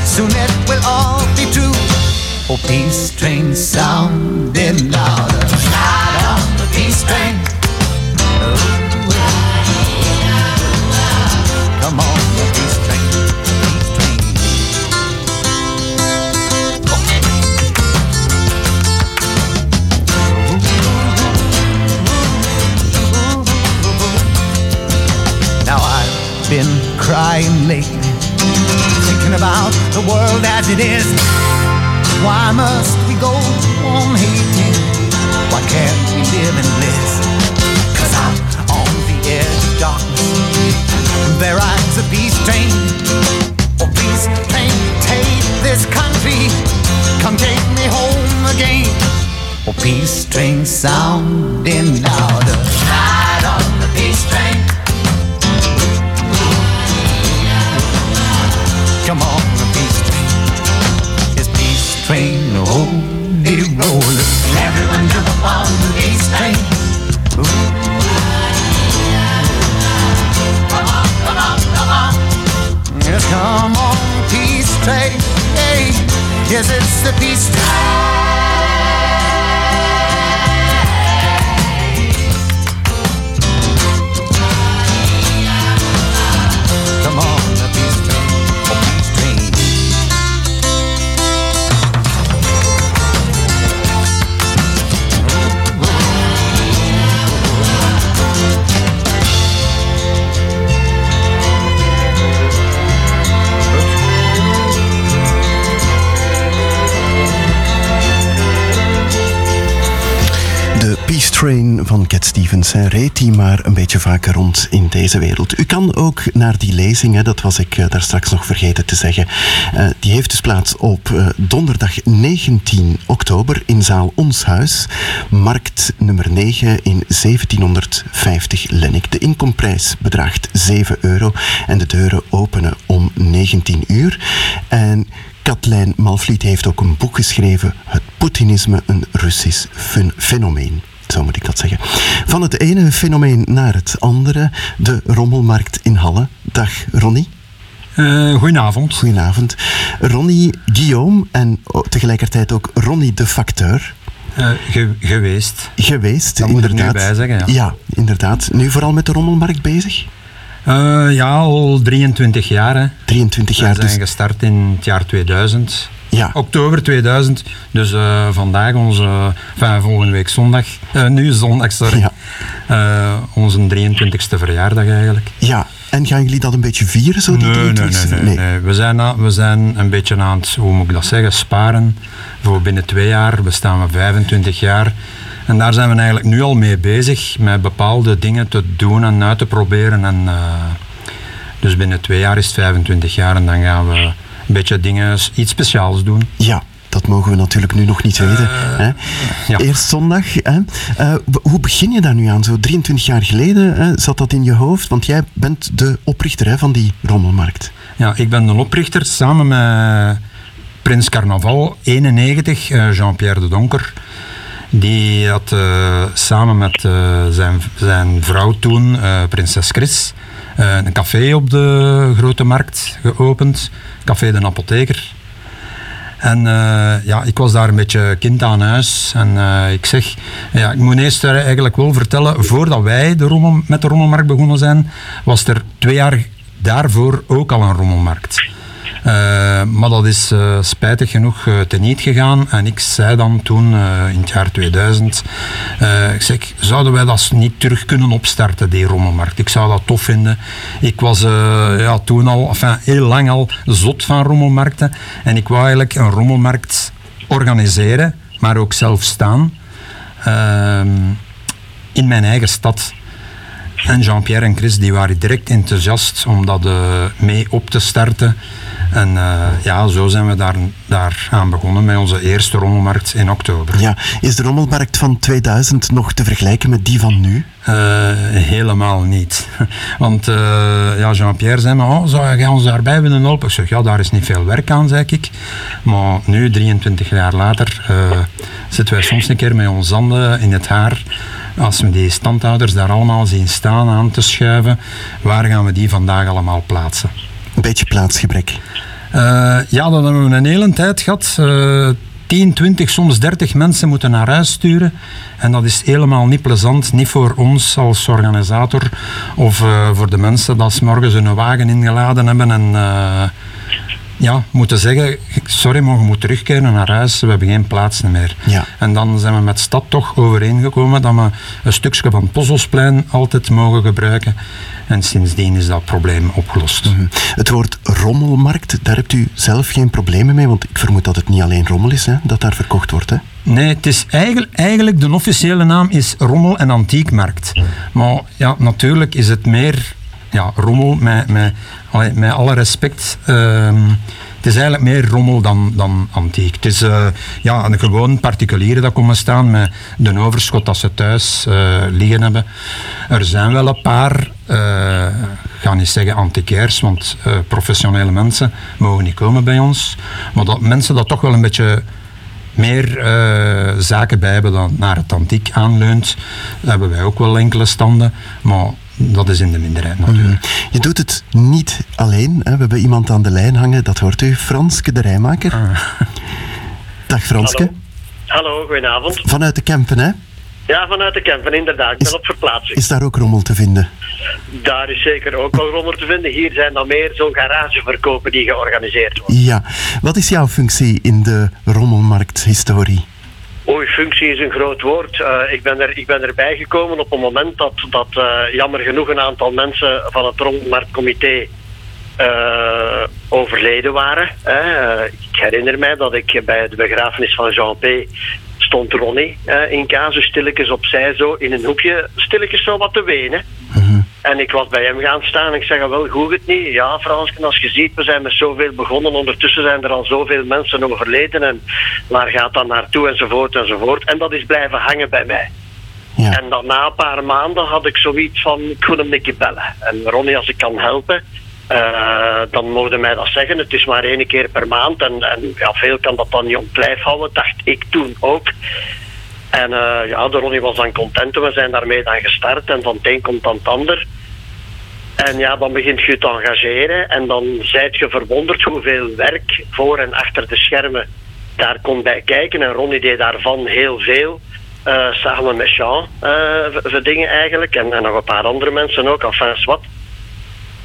Soon it will all be true. Oh, peace train sounding die maar een beetje vaker rond in deze wereld. U kan ook naar die lezing, hè, dat was ik eh, daar straks nog vergeten te zeggen. Eh, die heeft dus plaats op eh, donderdag 19 oktober in zaal Ons Huis, markt nummer 9 in 1750 Lennik. De inkomprijs bedraagt 7 euro en de deuren openen om 19 uur. En Katlijn Malvliet heeft ook een boek geschreven, Het Poetinisme, een Russisch fen- fenomeen. Zo moet ik dat zeggen. Van het ene fenomeen naar het andere, de rommelmarkt in Halle. Dag Ronnie. Eh, goedenavond. Goedenavond. Ronnie Guillaume en tegelijkertijd ook Ronnie de Facteur. Eh, ge- geweest. Geweest, Dat moet ik inderdaad. nu bij zeggen, ja. Ja, inderdaad. Nu vooral met de rommelmarkt bezig? Eh, ja, al 23 jaar. Hè. 23 jaar, We zijn dus- gestart in het jaar 2000. Ja. Oktober 2000. Dus eh, vandaag onze, enfin, volgende week zondag, eh, nu zondag, sorry. Eh, onze 23ste verjaardag eigenlijk. Ja, en gaan jullie dat een beetje vieren, zo die Nee, nee, 23e? nee, nee, nee. We, zijn, we zijn een beetje aan het, hoe moet ik dat zeggen, sparen. Voor binnen twee jaar bestaan we 25 jaar. En daar zijn we eigenlijk nu al mee bezig, met bepaalde dingen te doen en uit te proberen. En, dus binnen twee jaar is het 25 jaar en dan gaan we beetje dingen, iets speciaals doen. Ja, dat mogen we natuurlijk nu nog niet weten. hè? Eerst zondag. Hè? Eh, hoe begin je daar nu aan? Zo 23 jaar geleden hè, zat dat in je hoofd? Want jij bent de oprichter hè, van die rommelmarkt. Ja, ik ben de oprichter samen met Prins Carnaval 91, eh, Jean-Pierre de Donker. Die had eh, samen met eh, zijn, zijn vrouw toen, eh, prinses Chris, eh, een café op de Grote Markt geopend. Café de Apotheker. En eh, ja, ik was daar een beetje kind aan huis. En eh, ik zeg, ja, ik moet eerst er eigenlijk wel vertellen, voordat wij de rommel, met de rommelmarkt begonnen zijn, was er twee jaar daarvoor ook al een rommelmarkt. Eh, maar dat is eh, spijtig genoeg eh, teniet gegaan. En ik zei dan toen, in het jaar 2000, eh, ik zeg, zouden wij dat niet terug kunnen opstarten, die rommelmarkt? Ik zou dat tof vinden. Ik was ja, toen al, enfin, heel lang al zot van rommelmarkten. En ik wou eigenlijk een rommelmarkt organiseren, maar ook zelf staan. ehm, in mijn eigen stad. En Jean-Pierre en Chris die waren direct enthousiast om dat eh, mee op te starten. En eh, ja, zo zijn we daar, daar aan begonnen met onze eerste rommelmarkt in oktober. Ja, is de rommelmarkt van 2000 nog te vergelijken met die van nu? Eh, helemaal niet. (laughs) Want ja, Jean-Pierre zei me, oh, zou jij ons daarbij willen helpen? Ik zeg, ja, daar is niet veel werk aan, zei ik. Maar nu, 23 jaar later, zitten wij soms een keer met ons handen in het haar. Als we die standhouders daar allemaal zien staan aan te schuiven, waar gaan we die vandaag allemaal plaatsen? Een beetje plaatsgebrek. Eh, ja, dat hebben we een hele tijd gehad. Eh 10, 20, soms 30 mensen moeten naar huis sturen. En dat is helemaal niet plezant. Niet voor ons als organisator of eh, voor de mensen dat s morgens hun wagen ingeladen hebben en eh, ja, moeten zeggen: sorry, maar je moet terugkeren naar huis. We hebben geen plaats meer. Ja. En dan zijn we met stad toch overeengekomen dat we een stukje van het Pozzelsplein altijd mogen gebruiken. En sindsdien is dat probleem opgelost. Mhm. Het woord rommelmarkt, daar hebt u zelf geen problemen mee, want ik vermoed dat het niet alleen rommel is hè, dat daar verkocht wordt. Hè? Nee, het is eigenlijk, eigenlijk de officiële naam is Rommel en Antiekmarkt. Maar ja, natuurlijk is het meer ja, rommel met, met, met alle respect. ehm, het is eigenlijk meer rommel dan, dan antiek. Het is eh, ja, een gewoon particulieren dat komen staan met de overschot dat ze thuis eh, liggen hebben. Er zijn wel een paar, eh, ik ga niet zeggen antiquairs, want professionele mensen mogen niet komen bij ons. Maar dat mensen dat toch wel een beetje meer zaken bij hebben dan naar het antiek aanleunt. Hebben wij ook wel enkele standen, maar dat is in de minderheid natuurlijk. Mhm. Je doet het niet alleen. Hè? We hebben iemand aan de lijn hangen, dat hoort u, Franske de Rijmaker. Dag Franske. Hallo, goedenavond. Vanuit de Kempen, hè? Ja, vanuit de Kempen, inderdaad. Ik ben op verplaatsing. Is daar ook rommel te vinden? Daar is zeker ook wel rommel te vinden. Hier zijn dan meer zo'n garageverkopen die georganiseerd worden. Ja. Wat is jouw functie in de rommelmarkthistorie? Oei, functie is een groot woord. Eh, ik, ben er, ik ben erbij gekomen op het moment dat, dat eh, jammer genoeg een aantal mensen van het Rommelmarktcomité eh, overleden waren. ik herinner mij dat ik bij de begrafenis van Jean P. stond Ronnie in casus stilletjes opzij zo in een hoekje stilletjes zo wat te wenen. En ik was bij hem gaan staan en ik zeg, wel, goed het niet? Ja, Fransken, als je ziet, we zijn met zoveel begonnen. Ondertussen zijn er al zoveel mensen overleden. En waar gaat dat naartoe? Enzovoort, enzovoort. En dat is blijven hangen bij mij. En dan na een paar maanden had ik zoiets van, ik wil hem een keer bellen. En Ronnie, als ik kan helpen, eh, dan mogen mij dat zeggen. Het is maar één keer per maand. En, en ja, veel kan dat dan niet op blijf houden, dacht ik toen ook. En eh, ja, de Ronnie was dan content en we zijn daarmee dan gestart. En van het een komt dan het ander. En ja, dan begint je te engageren en dan zijt je verwonderd hoeveel werk voor en achter de schermen daar komt bij kijken. En Ronnie deed daarvan heel veel. eh, samen met Jean, eh, voor- voor dingen eigenlijk. En, en nog een paar andere mensen ook, enfin wat.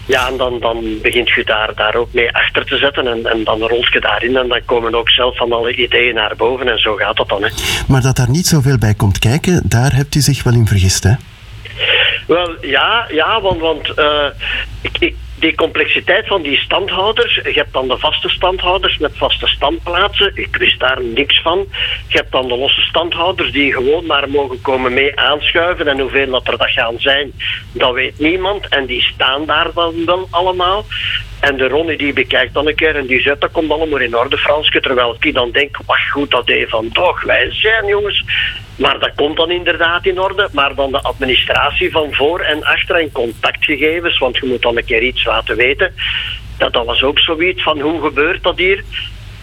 Ja, en dan, dan begint je daar, daar ook mee achter te zetten. En, en dan rolt je daarin en dan komen ook zelf van alle ideeën naar boven. En zo gaat dat dan. Hè. Maar dat daar niet zoveel bij komt kijken, daar hebt u zich wel in vergist, hè? Wel, ja, ja want, want eh, ik, ik, die complexiteit van die standhouders, je hebt dan de vaste standhouders met vaste standplaatsen, ik wist daar niks van. Je hebt dan de losse standhouders die gewoon maar mogen komen mee aanschuiven en hoeveel dat er dat gaan zijn, dat weet niemand en die staan daar dan wel allemaal. En de Ronnie die bekijkt dan een keer en die zegt dat komt allemaal in orde Franske, terwijl ik dan denk, wacht goed dat deed van toch, wij zijn jongens. Maar dat komt dan inderdaad in orde. Maar dan de administratie van voor en achter en contactgegevens, want je moet dan een keer iets laten weten. Dat, dat was ook zoiets van hoe gebeurt dat hier?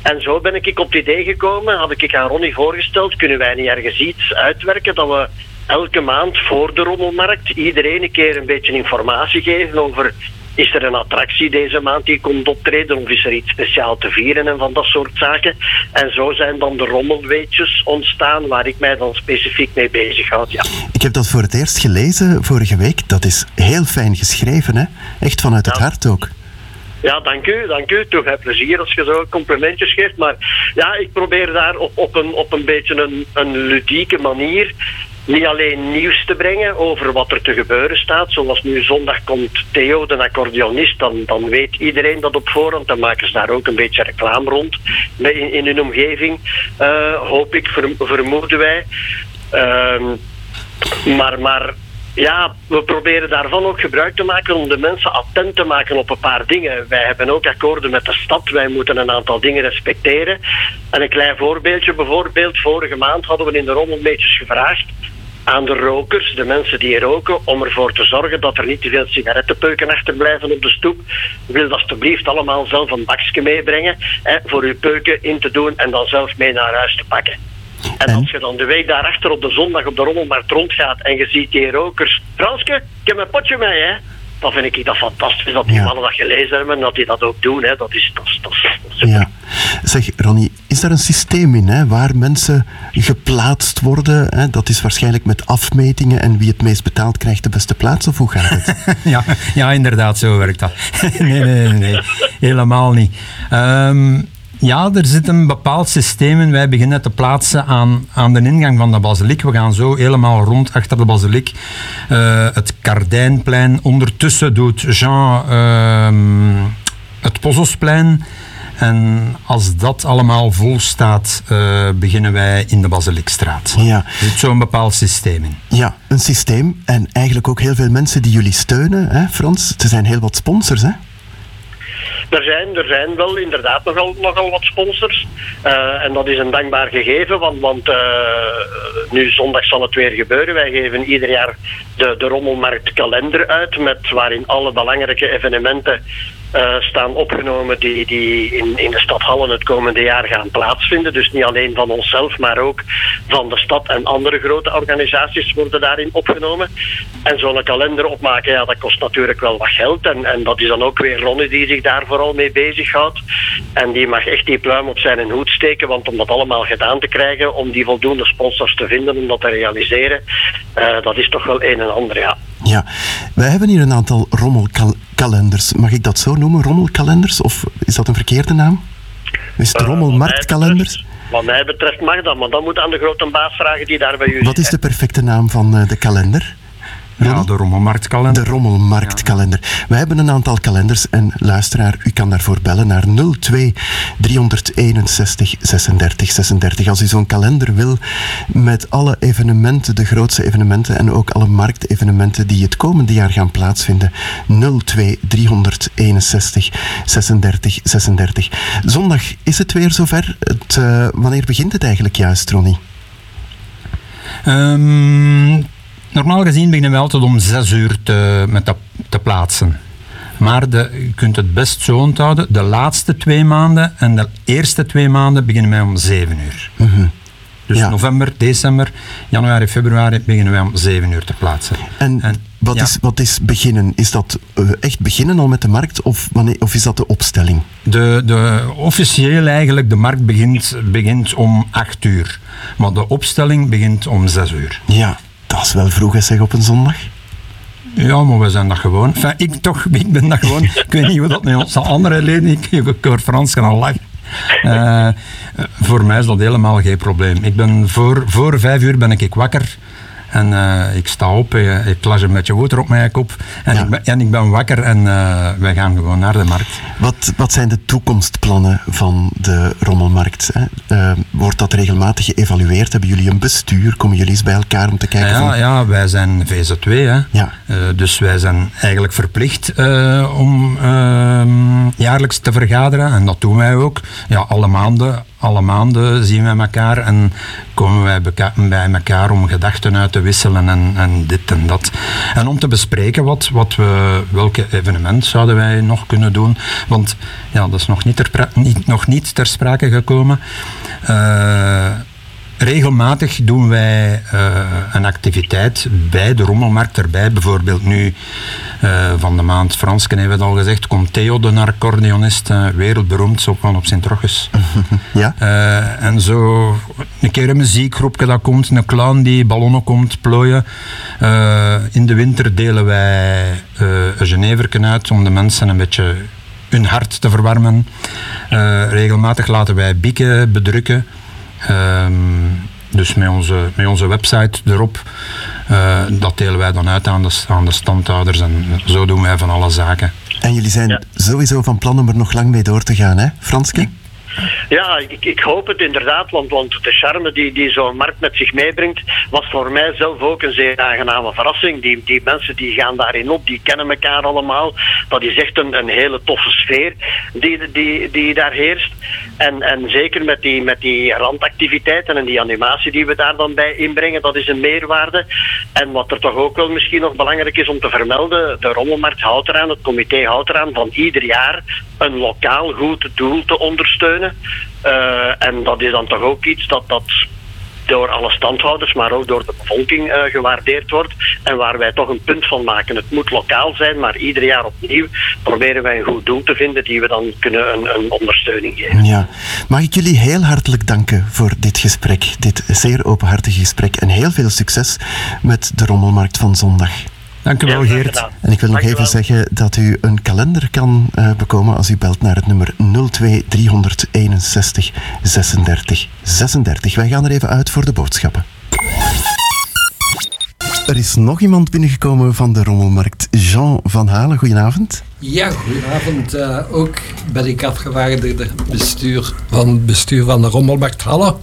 En zo ben ik op het idee gekomen, had ik aan Ronnie voorgesteld, kunnen wij niet ergens iets uitwerken dat we elke maand voor de rommelmarkt iedereen een keer een beetje informatie geven over is er een attractie deze maand die komt optreden of is er iets speciaal te vieren en van dat soort zaken. En zo zijn dan de rommelweetjes ontstaan waar ik mij dan specifiek mee bezighoud. Ja. Ik heb dat voor het eerst gelezen vorige week. Dat is heel fijn geschreven, hè? Echt vanuit het hart ook. Ja, dank u, dank u. Toch heb plezier als je zo complimentjes geeft. Maar ja, ik probeer daar op, op, een, op een beetje een, een ludieke manier niet alleen nieuws te brengen over wat er te gebeuren staat. Zoals nu zondag komt Theo, de accordeonist. Dan, dan weet iedereen dat op voorhand. Dan maken ze daar ook een beetje reclame rond in, in hun omgeving. eh, hoop ik, verm- vermoeden wij. Ehm, maar, maar ja, we proberen daarvan ook gebruik te maken om de mensen attent te maken op een paar dingen. Wij hebben ook akkoorden met de stad. Wij moeten een aantal dingen respecteren. En een klein voorbeeldje bijvoorbeeld. Vorige maand hadden we in de rommelmeetjes gevraagd aan de rokers, de mensen die roken, om ervoor te zorgen dat er niet te veel sigarettenpeuken achterblijven op de stoep. Wil alstublieft allemaal zelf een bakje meebrengen hè, voor uw peuken in te doen en dan zelf mee naar huis te pakken. En als je dan de week daarachter op de zondag op de rommelmarkt rondgaat en je ziet die rokers... Franske, ik heb mijn potje mee, hè. Dan vind ik dat fantastisch dat die mannen dat gelezen hebben en dat die dat ook doen. Hè. Dat is, dat is, dat is, dat. Ja. Zeg, Ronnie, is daar een systeem in hè, waar mensen geplaatst worden? Hè? Dat is waarschijnlijk met afmetingen en wie het meest betaalt krijgt de beste plaats, of hoe gaat het? (laughs) ja, ja, inderdaad, zo werkt dat. (laughs) nee, nee, nee, nee, helemaal niet. Ehm, ja, er zit een bepaald systeem in. Wij beginnen te plaatsen aan, aan de ingang van de basiliek. We gaan zo helemaal rond achter de basiliek. eh, het Kardijnplein. Ondertussen doet Jean ehm, het Pozosplein. En als dat allemaal vol staat, eh, beginnen wij in de Basiliekstraat. Ja. Er zit zo'n bepaald systeem in. Ja, een systeem en eigenlijk ook heel veel mensen die jullie steunen, hè, Frans? Er zijn heel wat sponsors, hè? Er zijn, er zijn wel inderdaad nogal, nogal wat sponsors. Eh, en dat is een dankbaar gegeven, want, want eh, nu zondag zal het weer gebeuren. Wij geven ieder jaar de, de Rommelmarkt kalender uit, met, waarin alle belangrijke evenementen eh, staan opgenomen die, die in, in de stad Hallen het komende jaar gaan plaatsvinden. Dus niet alleen van onszelf, maar ook van de stad en andere grote organisaties worden daarin opgenomen. En zo'n kalender opmaken, ja, dat kost natuurlijk wel wat geld. En, en dat is dan ook weer Ronnie die zich daar vooral mee bezighoudt. En die mag echt die pluim op zijn hoed steken, want om dat allemaal gedaan te krijgen, om die voldoende sponsors te vinden, om dat te realiseren, eh, dat is toch wel een en ander, ja. Ja, wij hebben hier een aantal rommelkalenders. Mag ik dat zo noemen, rommelkalenders? Of is dat een verkeerde naam? Is het rommelmarktkalenders? Wat mij betreft mag dat, maar dan moet aan de grote baas vragen die daar bij u Wat is de perfecte naam van eh, de kalender? Ja, de Rommelmarktkalender. De Rommelmarktkalender. We hebben een aantal kalenders en luisteraar, u kan daarvoor bellen naar 02 361 36 36. Als u zo'n kalender wil met alle evenementen, de grootste evenementen en ook alle marktevenementen die het komende jaar gaan plaatsvinden. 02 361 36 36. Zondag is het weer zover. Het, eh, wanneer begint het eigenlijk juist, Ronnie? Ehm, normaal gezien beginnen we altijd om 6 uur te, met te, te plaatsen. Maar de, je kunt het best zo onthouden. De laatste twee maanden en de eerste twee maanden beginnen wij om 7 uur. Mhm. Dus Ja. november, december, januari, februari beginnen wij om 7 uur te plaatsen. En, wat, ja. is, wat is beginnen? Is dat eh, echt beginnen al met de markt of, wanneer, of is dat de opstelling? De, de, officieel eigenlijk, de markt begint, begint om 8 uur. Maar de opstelling begint om 6 uur. Ja, is wel vroeg, zeg, op een zondag. Ja, maar we zijn dat gewoon. Enfin, ik toch, ik ben dat gewoon. (laughs) ik weet niet hoe dat met onze andere leden, ik, ik hoor Frans gaan lachen. Eh, voor mij is dat helemaal geen probleem. Ik ben voor, voor vijf uur ben ik wakker. En eh, ik sta op, eh, ik las een beetje water op mijn kop. En, ik, ben, en ik ben wakker en eh, wij gaan gewoon naar de markt. Wat, wat zijn de toekomstplannen van de rommelmarkt? Hè? Wordt dat regelmatig geëvalueerd? Hebben jullie een bestuur? Komen jullie eens bij elkaar om te kijken Ja, van... ja, wij zijn VZ2, hè. Ja. Dus wij zijn eigenlijk verplicht om ehm, jaarlijks te vergaderen. En dat doen wij ook. Ja, alle maanden, alle maanden zien wij elkaar en komen wij bij elkaar om gedachten uit te wisselen en, en dit en dat. En om te bespreken wat, wat we, welke evenement zouden wij nog kunnen doen. Want ja, dat is nog niet ter, niet, nog niet ter sprake gekomen. Eh, Regelmatig doen wij eh, een activiteit bij de rommelmarkt erbij. Bijvoorbeeld nu eh, van de maand Fransken hebben we het al gezegd, komt Theo de accordeonist, eh, wereldberoemd, zo van op Sint-Roches. (laughs) Ja. En zo een keer een muziekgroepje dat komt, een clown die ballonnen komt plooien. In de winter delen wij een Geneverken uit om de mensen een beetje hun hart te verwarmen. Regelmatig laten wij bieken bedrukken. Ehm, dus met onze, met onze website erop. Eh, dat delen wij dan uit aan de, aan de standhouders en zo doen wij van alle zaken. En jullie zijn sowieso van plan om er nog lang mee door te gaan, hè, Franske? Ja, ik, ik hoop het inderdaad, want, want de charme die, die zo'n markt met zich meebrengt, was voor mij zelf ook een zeer aangename verrassing. Die, die mensen die gaan daarin op, die kennen elkaar allemaal. Dat is echt een, een hele toffe sfeer die, die, die daar heerst. En, en zeker met die, met die randactiviteiten en die animatie die we daar dan bij inbrengen, dat is een meerwaarde. En wat er toch ook wel misschien nog belangrijk is om te vermelden, de Rommelmarkt houdt eraan, het comité houdt eraan van ieder jaar een lokaal goed doel te ondersteunen. Eh, en dat is dan toch ook iets dat, dat door alle standhouders, maar ook door de bevolking eh, gewaardeerd wordt. En waar wij toch een punt van maken. Het moet lokaal zijn, maar ieder jaar opnieuw proberen wij een goed doel te vinden die we dan kunnen een, een ondersteuning geven. Ja. Mag ik jullie heel hartelijk danken voor dit gesprek, dit zeer openhartige gesprek en heel veel succes met de rommelmarkt van zondag. Dank u wel, Geert. En ik wil nog even zeggen dat u een kalender kan eh, bekomen als u belt naar het nummer 02 361 36 36. Wij gaan er even uit voor de boodschappen. Er is nog iemand binnengekomen van de rommelmarkt. Jean van Halen, goedenavond. Ja, goedenavond. Eh, ook ben ik afgevaardigde bestuur van het bestuur van de Rommelmarkt Halle.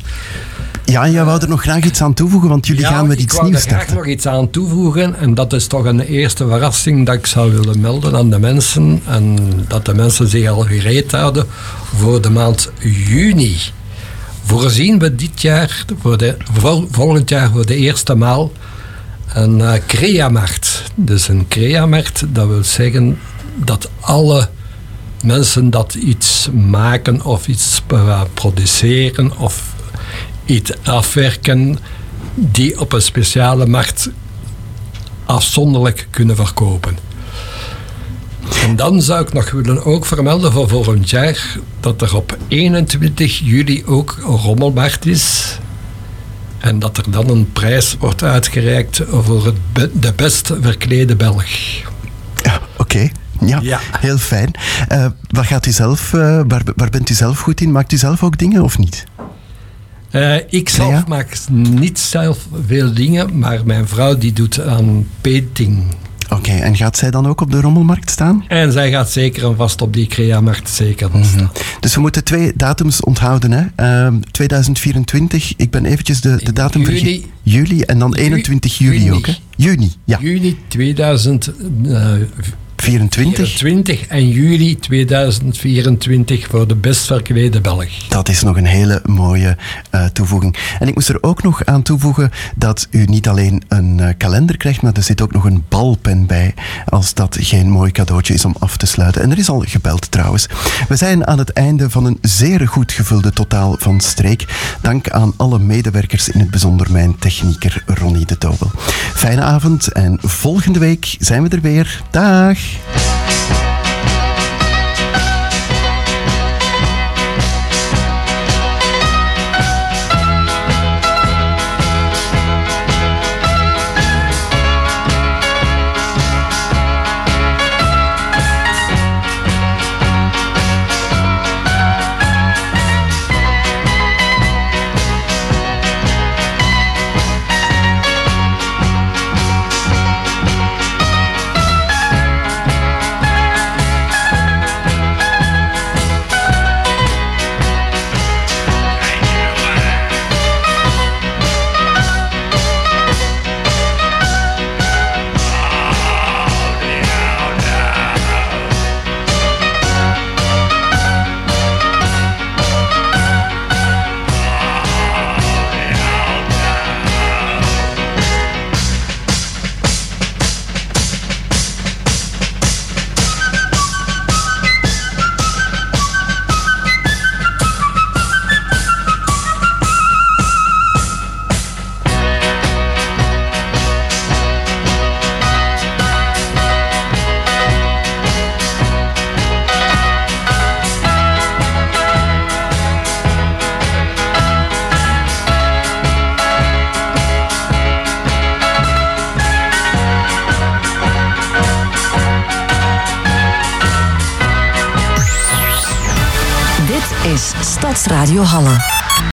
Ja, jij wou er nog graag iets aan toevoegen, want jullie Ja, gaan met ik iets wou nieuws er graag starten. nog iets aan toevoegen. En dat is toch een eerste verrassing dat ik zou willen melden aan de mensen. En dat de mensen zich al gereed houden voor de maand juni. Voorzien we dit jaar, voor de, vol- volgend jaar voor de eerste maal, een eh crea-markt. Dus een crea-markt, dat wil zeggen dat alle mensen dat iets maken of iets eh, produceren of iets afwerken, die op een speciale markt afzonderlijk kunnen verkopen. En dan zou ik nog willen ook vermelden voor volgend jaar dat er op 21 juli ook een rommelmarkt is. En dat er dan een prijs wordt uitgereikt voor het be- de best verklede Belg. Oké, ja, heel fijn. Eh, wat gaat u zelf, eh, waar, waar bent u zelf goed in? Maakt u zelf ook dingen of niet? Eh, ik zelf maak niet zelf veel dingen, maar mijn vrouw die doet aan painting. Oké, en gaat zij dan ook op de rommelmarkt staan? En zij gaat zeker en vast op die crea-markt zeker Mhm. Dus we moeten twee datums onthouden. Hè? Ehm, 2024, ik ben eventjes de, de datum vergeten. Juli en dan 21 juli juni. ook. Hè? Juni, ja. Juni 24. 20 en juli 2024 voor de best verklede Belg. Dat is nog een hele mooie eh, toevoeging. En ik moest er ook nog aan toevoegen dat u niet alleen een eh, kalender krijgt, maar er zit ook nog een balpen bij, als dat geen mooi cadeautje is om af te sluiten. En er is al gebeld trouwens. We zijn aan het einde van een zeer goed gevulde totaal van streek. Dank aan alle medewerkers, in het bijzonder mijn technieker Ronnie de Tobel. Fijne avond en volgende week zijn we er weer. Dag! Dit